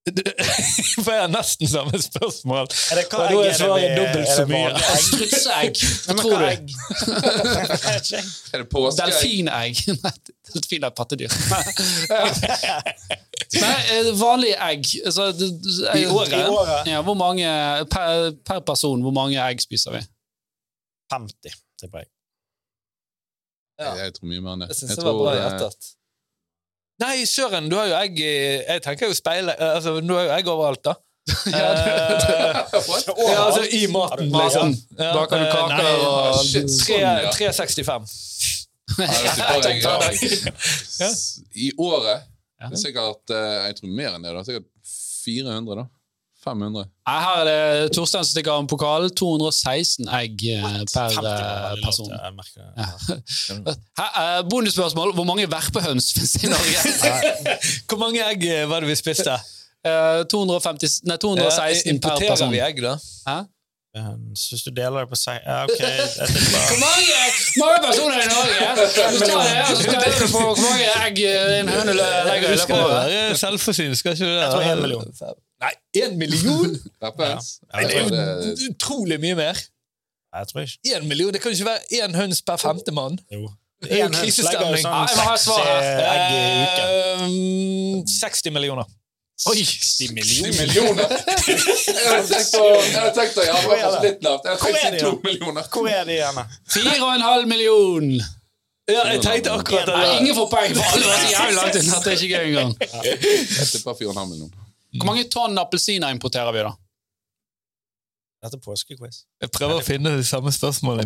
Speaker 4: For jeg har nesten samme spørsmål.
Speaker 3: Er det hva
Speaker 4: Og da er svaret dobbelt så mye.
Speaker 3: vanlige egg?
Speaker 1: Strutseegg.
Speaker 3: Nei,
Speaker 1: Tror du?
Speaker 2: Er det påskeegg?
Speaker 1: Delfinegg. Nei, delfin er pattedyr. Nei, eh, vanlige egg. Altså,
Speaker 4: I året?
Speaker 3: I året
Speaker 1: Ja, hvor mange per, per person, hvor mange egg spiser vi?
Speaker 3: 50, tipper jeg.
Speaker 4: Ja.
Speaker 2: Jeg tror mye mer enn det.
Speaker 4: Jeg syns det var bra
Speaker 2: eh,
Speaker 4: gjettet. Nei, søren, du har jo egg i Jeg tenker jo speile altså, Du har jo egg overalt, da. Eh,
Speaker 2: What?
Speaker 4: ja, altså i maten, liksom. Ja,
Speaker 1: kan du
Speaker 4: kake
Speaker 1: kaker
Speaker 4: nei,
Speaker 1: og
Speaker 2: shit, sånn,
Speaker 4: tre- 365.
Speaker 2: Ja, jeg tipper jeg, ja. I året det er sikkert eh, Jeg tror mer enn det. da Sikkert 400, da. 500.
Speaker 1: Nei, Her er det Torstein som stikker av en pokal. 216 egg eh, per
Speaker 3: 50 var
Speaker 1: eh, person.
Speaker 3: Ja.
Speaker 1: Her, eh, bonusspørsmål. Hvor mange verpehøns finnes i Norge?
Speaker 4: Hvor mange egg var det vi spiste?
Speaker 1: Eh, 250, nei, 216 per person.
Speaker 4: importerer
Speaker 1: person.
Speaker 4: vi egg, da?
Speaker 1: Hæ?
Speaker 3: Så Hvis du deler det på seg ja, Ok.
Speaker 1: Hvor mange, mange personer i Norge? Du tar det, og så på hvor mange egg en høne legger i løpet av året.
Speaker 4: selvforsynt, skal ikke du det?
Speaker 3: Jeg tror en million.
Speaker 4: Nei, én million?!
Speaker 2: Rappens.
Speaker 3: Ja.
Speaker 4: Det er jo utrolig mye mer.
Speaker 3: Jeg tror ikke.
Speaker 4: Én million? Det kan jo ikke være én høns per femte mann.
Speaker 3: Jo.
Speaker 4: Det er jo
Speaker 3: En høns legger jo
Speaker 4: krisestemning.
Speaker 3: sånn
Speaker 1: jeg må ha
Speaker 3: seks eh, egg i uken.
Speaker 4: Ehm, 60 millioner.
Speaker 3: Oi! 10
Speaker 2: 10
Speaker 3: millioner!
Speaker 2: millioner! Jeg hadde tenkt å ja, det litt lavt.
Speaker 3: Hvor er de,
Speaker 2: millioner.
Speaker 3: Hvor er de igjen? da?
Speaker 1: Fire og en halv million.
Speaker 4: Ja, jeg tenkte akkurat
Speaker 1: Nei,
Speaker 4: det.
Speaker 1: ingen får poeng, for alle var så jævlig langt inn at det er ikke gøy engang.
Speaker 2: Jeg tipper 4,5 millioner.
Speaker 1: Hvor mange tonn appelsiner importerer vi, da?
Speaker 3: Dette er påskequiz.
Speaker 4: Jeg prøver å finne det samme spørsmålet.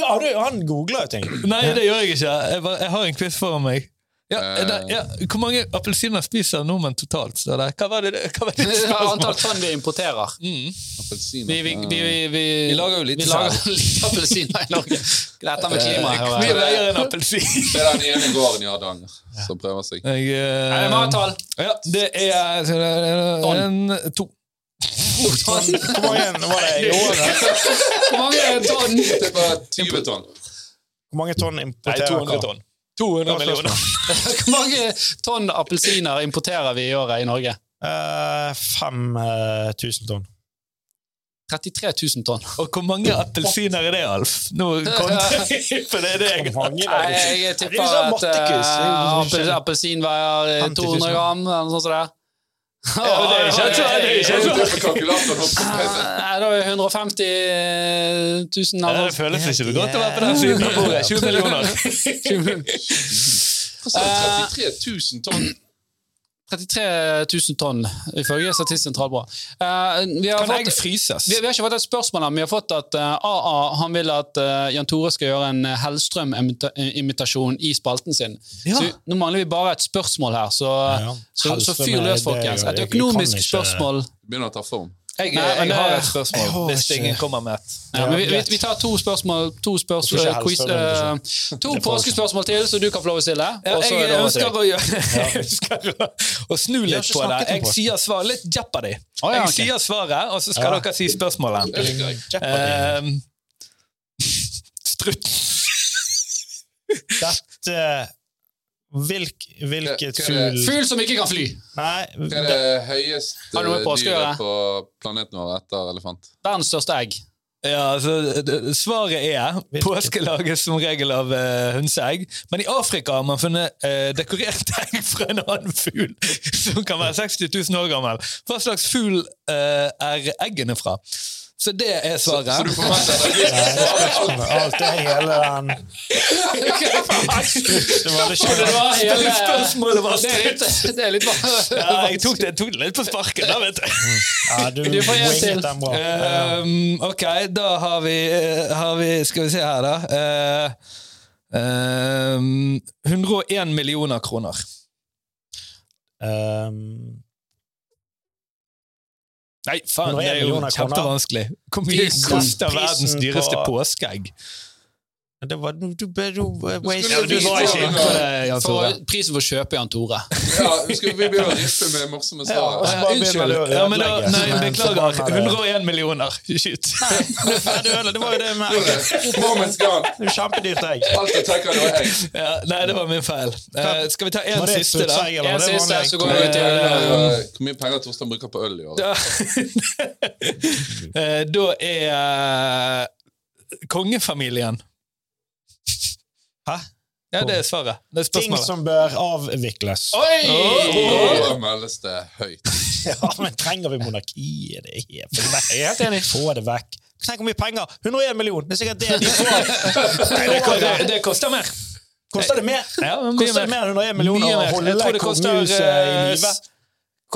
Speaker 3: Har du- han googler jo ting.
Speaker 4: Nei, det gjør jeg ikke. Jeg, bare, jeg har en quiz foran meg. Ja, det, ja. Hvor mange appelsiner spiser nordmenn totalt? Så det, hva var det, hva var det
Speaker 1: Antall tonn vi importerer.
Speaker 4: Mm.
Speaker 2: Appelsiner.
Speaker 1: Vi, vi, vi, vi, vi,
Speaker 4: Vi lager jo litt
Speaker 1: vi lager litt appelsiner i Norge. Dette med klima,
Speaker 4: Hvor mye veier en appelsin?
Speaker 2: Det er den ene gården i Hardanger som prøver seg.
Speaker 4: Jeg, uh,
Speaker 1: er det må ha tall.
Speaker 4: Ja, det er en, to.
Speaker 3: Hvor mange var det i året?
Speaker 1: Hvor mange tonn?
Speaker 2: Jeg tipper 20 tonn.
Speaker 3: Hvor mange tonn importerer
Speaker 4: 200
Speaker 3: dere?
Speaker 4: tonn. 200 millioner.
Speaker 1: Hvor mange tonn appelsiner importerer vi i året i Norge?
Speaker 3: Uh, 5000 tonn.
Speaker 1: 33 000 tonn.
Speaker 4: Og hvor mange appelsiner er det, Alf? Nå kom det. for det er det jeg
Speaker 3: er
Speaker 1: jeg
Speaker 3: er
Speaker 1: tipper at
Speaker 3: skjønner.
Speaker 1: appelsin veier eh,
Speaker 3: 50 000.
Speaker 1: 200 gram, eller noe sånt. Det.
Speaker 4: Ja, det er ikke det er ikke et
Speaker 2: Jeg
Speaker 4: svar.
Speaker 2: tipper kalkulatoren opp på PC.
Speaker 1: Nei, da er 150 000
Speaker 4: Ja, det
Speaker 1: eller noe.
Speaker 4: føles ikke så godt å være på den siden av bordet. 20 millioner.
Speaker 2: Hva sa du? 33 000 tonn?
Speaker 1: 33 000 tonn, ifølge Statistisk sentralbyrå. Eh, vi, har
Speaker 4: Kan egg
Speaker 1: fått-
Speaker 4: fryses?
Speaker 1: vi, vi har ikke fått et spørsmål, men vi har fått at uh, AA han vil at uh, Jan Tore skal gjøre en eh, Hellstrøm-imitasjon i spalten sin.
Speaker 4: Ja.
Speaker 1: Så Nå mangler vi bare et spørsmål her, så,
Speaker 3: Ja.
Speaker 1: så, så fyr løs, folkens. Et økonomisk
Speaker 3: ikke-
Speaker 1: spørsmål.
Speaker 2: Begynner å ta form.
Speaker 4: Jeg,
Speaker 1: Nei,
Speaker 4: jeg har et spørsmål,
Speaker 3: har
Speaker 4: hvis
Speaker 3: ikke-
Speaker 4: ingen kommer med et.
Speaker 1: Ja, men vi, vi, vi tar to spørsmål To, spørsmål,
Speaker 3: Jeg
Speaker 1: quiz,
Speaker 3: Hellstrøm
Speaker 1: eh, to påskespørsmål til, så du kan få lov å stille.
Speaker 4: Ja, jeg,
Speaker 1: jeg
Speaker 4: ønsker å, jeg ønsker å, å snu litt på det. Jeg sier svar, litt Jeopardy.
Speaker 1: Oh, ja,
Speaker 4: Jeg sier svaret, og så skal
Speaker 3: Ja.
Speaker 4: dere si spørsmålet. Um, strutt.
Speaker 3: Dette Hvilk, Hvilket fugl
Speaker 1: Fugl som ikke kan fly.
Speaker 3: Nei,
Speaker 2: Hva er det høyeste dyret på planeten vår etter elefant?
Speaker 1: Verdens største egg.
Speaker 4: Ja, altså, Svaret er påske lages som regel av uh, hønseegg. Men i Afrika har man funnet uh, dekorert egg fra en annen fugl som kan være 60 000 år gammel. Hva slags fugl eh, er eggene fra? Så det er svaret.
Speaker 2: Så du forventer at det
Speaker 3: er spørsmålet. Alt er hele den Det var det
Speaker 1: Det var hele
Speaker 4: Spørsmålet var
Speaker 1: Det er litt, det er litt
Speaker 4: ja, jeg tok det, tok det litt på sparket, da, vet du.
Speaker 3: ja, Du
Speaker 1: Du får en til.
Speaker 3: Ja.
Speaker 4: Um, ok, da har vi, eh, har vi Skal vi se her, da. Uh, um, 101 millioner kroner.
Speaker 3: Um,
Speaker 4: Nei, faen, det er jo kjempevanskelig. Hvor mye koster verdens dyreste
Speaker 3: på-
Speaker 4: påskeegg?
Speaker 3: Det var du, du, du, du waste-
Speaker 2: Ja, du var ikke inne
Speaker 4: på det, Jan Tore.
Speaker 1: prisen for å kjøpe Jan Tore.
Speaker 2: Ja, vi begynner å riffe med morsomme svar.
Speaker 3: Ja,
Speaker 1: unnskyld.
Speaker 4: Ja, men da, nei, beklager. 101 millioner. Skyt.
Speaker 3: Er ødelagt. Det var jo det med egg. Kjempedyrt egg.
Speaker 2: Alt jeg tenker, det var egg.
Speaker 4: Ja, nei, det var min feil. Uh, skal vi ta en siste, da?
Speaker 1: En siste, så går vi til
Speaker 4: Eh,
Speaker 2: Hvor mye penger Torstein bruker på øl i år?
Speaker 4: Eh, da er eh, kongefamilien.
Speaker 3: Hæ?
Speaker 4: Ja, det er svaret. Det er
Speaker 3: Ting som bør avvikles.
Speaker 1: Oi!
Speaker 2: Da meldes det høyt.
Speaker 3: Ja, men trenger vi monarkiet? Det er helt
Speaker 1: enig.
Speaker 3: Få det vekk. Tenk hvor mye penger! 101 millioner! Det er sikkert det de får! Nei,
Speaker 4: Det,
Speaker 3: det
Speaker 4: det, koster mer.
Speaker 3: Koster det mer?
Speaker 4: Ja, mye
Speaker 3: Koster det mer enn 101 millioner å holde
Speaker 4: tror det koster,
Speaker 3: kongehuset i
Speaker 4: eh,
Speaker 3: live?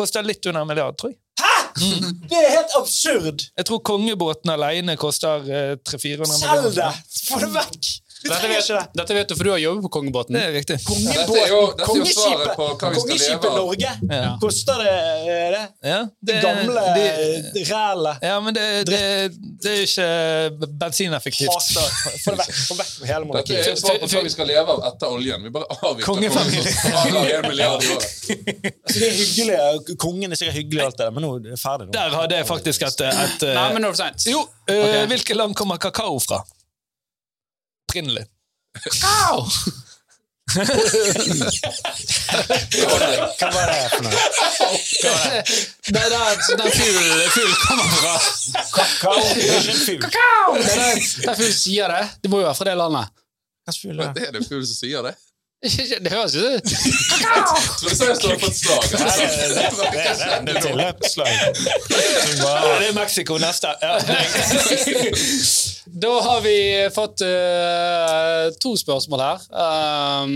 Speaker 4: Koster litt under en milliard, tror jeg. Hæ?
Speaker 3: Det er helt absurd!
Speaker 4: Jeg tror kongebåten alene koster eh, 300-400
Speaker 3: Selg
Speaker 4: millioner.
Speaker 3: det! Få det vekk!
Speaker 1: Dette vet, dette vet du, for du har jobbet på kongebåten.
Speaker 4: Det er riktig.
Speaker 2: Dette er jo, dette
Speaker 3: Kongeskipet
Speaker 2: av.
Speaker 3: Norge!
Speaker 4: Ja.
Speaker 3: Koster det eh, det?
Speaker 4: Ja,
Speaker 3: Det gamle
Speaker 4: de-
Speaker 3: rælet.
Speaker 4: Ja, men det, det, det er ikke bensineffektivt.
Speaker 3: Få det vekk. Få vekk hele
Speaker 2: Dette
Speaker 3: monarkiet.
Speaker 2: er svaret på hva vi skal leve av etter oljen. Vi bare avvikler kongefamilien.
Speaker 3: Altså, det er hyggelig. Kongen er sikkert hyggelig, alt det der, men nå er det ferdig. nå.
Speaker 4: Der hadde jeg faktisk et, et
Speaker 1: Nei, men nå er det sent.
Speaker 4: Jo, okay.
Speaker 1: Ok.
Speaker 4: hvilket land kommer kakao fra? Opprinnelig.
Speaker 1: Au!
Speaker 3: Hva var det for noe?
Speaker 1: Det er den fuglen kommer fra.
Speaker 3: Kakao? Det er ikke en fugl.
Speaker 1: Der fuglen sier det. Det må jo være fra det landet.
Speaker 3: Hva er det?
Speaker 2: Er fuglen som sier det.
Speaker 1: Det høres jo ut
Speaker 2: som du har slag.
Speaker 3: Det- er tilløpsslag. Som
Speaker 4: det er Mexico neste. Ja.
Speaker 1: Da har vi fått uh, to spørsmål her. Um,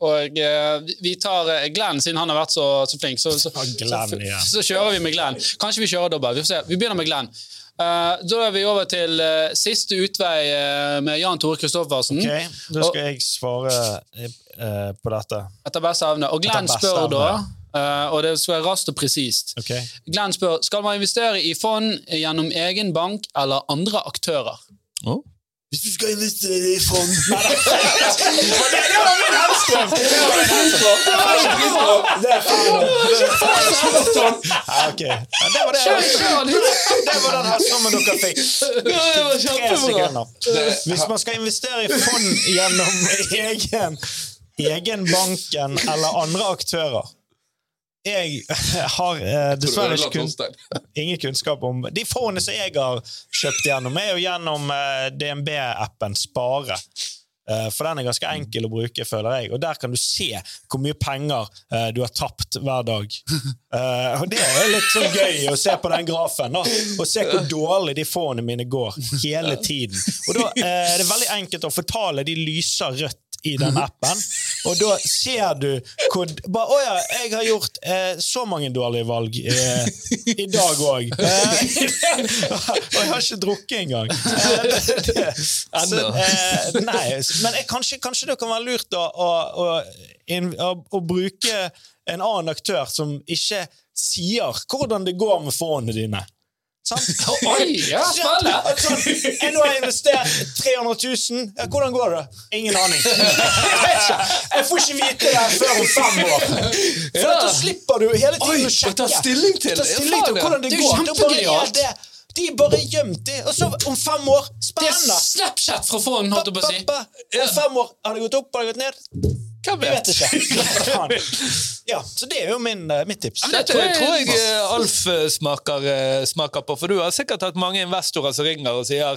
Speaker 1: og uh, vi tar eh, Glenn, siden han har vært så, så flink. Så, så, så kjører vi med Glenn. Kanskje vi kjører dobbel. Vi. Vi begynner med Glenn. Eh, da er vi over til eh, siste utvei eh, med Jan Tore Kristoffersen.
Speaker 3: Ok, Da skal jeg svare eh, på dette.
Speaker 1: Etter beste evne. Og Glenn spør da, eh, og det skal være raskt og presist
Speaker 3: Okay.
Speaker 1: Glenn spør skal man investere i fond gjennom egen bank eller andre aktører.
Speaker 4: Oh.
Speaker 3: Hvis du skal investere i fond Nei, det det var min Hellstrøm! Det er. Ja, Det var det. Det var den Hellstrømmen dere fikk. Tre sekunder. Hvis man skal investere i fond gjennom egen, egen banken eller andre aktører Jeg har eh, dessverre ikke kun, ingen kunnskap om De fondene som jeg har kjøpt gjennom, er jo gjennom eh, DNB-appen Spare. Eh, For den er ganske enkel å bruke, føler jeg. Og der kan du se hvor mye penger eh, du har tapt hver dag. Eh, og det er litt sånn gøy å se på den grafen, da. Og se hvor dårlig de fondene mine går hele tiden. Og da eh, er det veldig enkelt å fortale. De lyser rødt i den appen, og da ser du hvor Å ja, jeg har gjort eh, så mange dårlige valg eh, i dag òg. Eh, og jeg har ikke drukket engang. Eh,
Speaker 4: Ennå.
Speaker 3: eh, nei, men jeg, kanskje, kanskje det kan være lurt å, å, å, å bruke en annen aktør som ikke sier hvordan det går med fondene dine. Sant?
Speaker 1: Oi, ja, spennende!
Speaker 3: Jeg nå har jeg investert 300 000. Ja, hvordan går det? Ingen aning. Jeg, vet får ikke vite det før om fem år. For da slipper du hele tiden å sjekke.
Speaker 4: ta stilling til.
Speaker 3: Ta stilling til hvordan det,
Speaker 1: Det er jo
Speaker 3: går. Bare er
Speaker 1: kjempegenialt.
Speaker 3: det- De er bare gjemt, de. Og så om fem år
Speaker 1: Det er Snapchat fra fond, holdt jeg på å si.
Speaker 3: Om fem år har det gått opp, har det gått ned?
Speaker 4: Hvem
Speaker 3: Jeg vet ikke. Ja, så det er jo min, eh, mitt tips.
Speaker 1: det tror jeg-
Speaker 4: tror jeg eh, Alf eh, smaker, smaker på, for du har sikkert hatt mange investorer som ringer og sier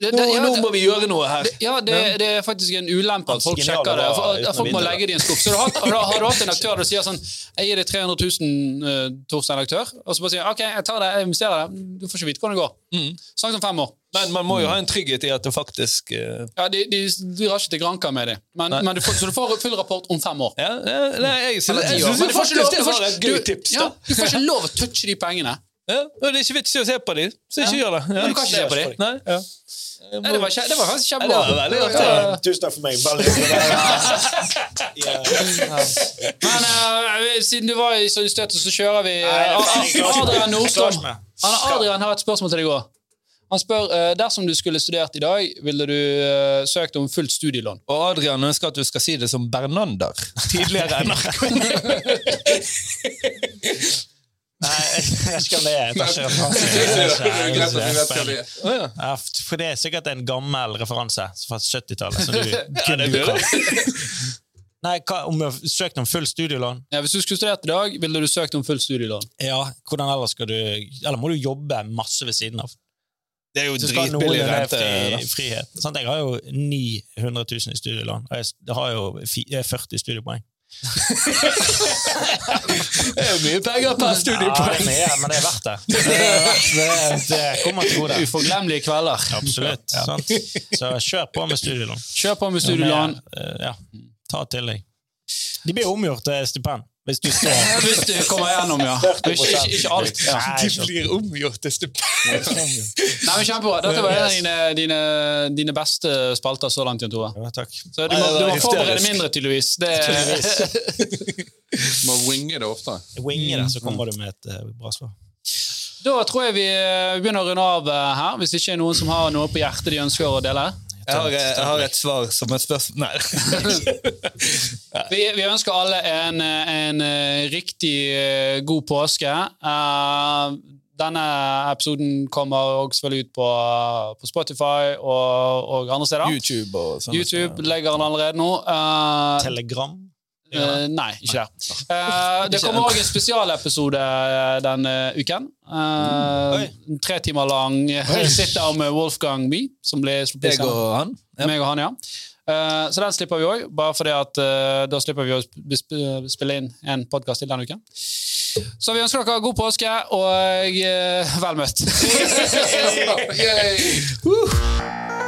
Speaker 1: Det-
Speaker 4: nå,
Speaker 1: det- ja,
Speaker 4: nå må vi gjøre noe her.
Speaker 1: Ja, det, det er faktisk en ulempe at folk sjekker det. at folk må legge det i en skuff. Så du har, har, du- har hatt en aktør som sier sånn Jeg gir deg 300 000, uh, Torstein aktør, og så bare sier ok, jeg tar det, jeg investerer det. Du får ikke vite hvordan det går. Snakk om fem år.
Speaker 4: Men man må jo ha en trygghet i at det faktisk uh...
Speaker 1: Ja, De, de drar ikke til Granka med det. Men, men du får, så du får full rapport om fem år.
Speaker 4: ja, ja, nei, jeg
Speaker 1: syns du får ikke lov-
Speaker 4: faktisk det var et gøy tips. Da.
Speaker 1: du får ikke lov å touche de pengene.
Speaker 4: Ja, og det er ikke vits i å se på dem, så ikke gjør det. Ja.
Speaker 1: Men du kan ikke se på dem.
Speaker 4: Nei.
Speaker 1: Ja. Nei, det, var, det var faktisk kjempebra.
Speaker 4: Ja, veldig artig.
Speaker 1: Ja.
Speaker 3: Tusen takk for meg.
Speaker 1: Men uh, siden du var i støtet, så kjører vi. Adrian Nordstrøm. Adrian har et spørsmål til deg òg. Han spør eh, dersom du skulle studert i dag, ville du eh, søkt om fullt studielån.
Speaker 4: Og Adrian ønsker at du skal si det som Bernander. Tidligere NRK.
Speaker 3: Nei, jeg vet ikke om det er. Jeg tar ikke.
Speaker 4: Ja,
Speaker 3: for det er sikkert en gammel referanse fra 70-tallet. som du kun du kan. Nei, hva, om du har søkt om fullt studielån?
Speaker 1: Ja, hvis du skulle studert i dag, ville du søkt om fullt studielån.
Speaker 3: Ja, hvordan ellers skal du Eller må du jobbe masse ved siden av?
Speaker 4: Det er jo dritbillig rente.
Speaker 3: fri, frihet. Sant? Jeg har jo 900 000 i studielån, og jeg har jo eh, 40 studiepoeng.
Speaker 4: Det er jo mye penger per studiepoeng.
Speaker 3: Ja, men det er verdt det. Det, er det, kommer til gode.
Speaker 1: Uforglemmelige kvelder.
Speaker 3: Absolutt. Sant? Så kjør på med studielån.
Speaker 1: Kjør på med studielån.
Speaker 3: Med, eh, Ja, ta til deg. De blir omgjort til stipend Hvis du står
Speaker 1: Hvis du kommer gjennom, ja. Ikke, ikke, ikke alt. Ja.
Speaker 4: De blir omgjort til stipend.
Speaker 1: Nei, men Kjempebra. Dette var en av dine, dine, dine beste spalter så langt, Jan Tore.
Speaker 3: Ja, takk.
Speaker 1: Så du må, du må forberede mindre, tydeligvis. Det,
Speaker 2: Må winge det oftere.
Speaker 3: Winge det, så kommer du med et eh, bra svar.
Speaker 1: da tror jeg vi begynner å runde av eh, her, hvis ikke er noen som har noe på hjertet de ønsker å dele.
Speaker 4: Jeg har, jeg har et svar som et spørsmål Nei.
Speaker 1: Vi, vi ønsker alle en, en eh, riktig eh, god påske. Eh, denne episoden kommer også selvfølgelig ut på, på Spotify og, og andre steder.
Speaker 4: YouTube og sånne
Speaker 1: YouTube legger den allerede nå. Eh,
Speaker 3: Telegram.
Speaker 1: Eh, nei, ikke det. Uh, det kommer òg en spesialepisode eh, denne uken. Uh, tre timer lang sit-down med Wolfgang Bee, som blir sluppet
Speaker 4: Deg og han? Ja.
Speaker 1: meg og han, ja. Eh, så den slipper vi òg, bare fordi at eh, da slipper vi å sp sp spille inn en podkast til denne uken. Så vi ønsker dere god påske, og eh, vel møtt.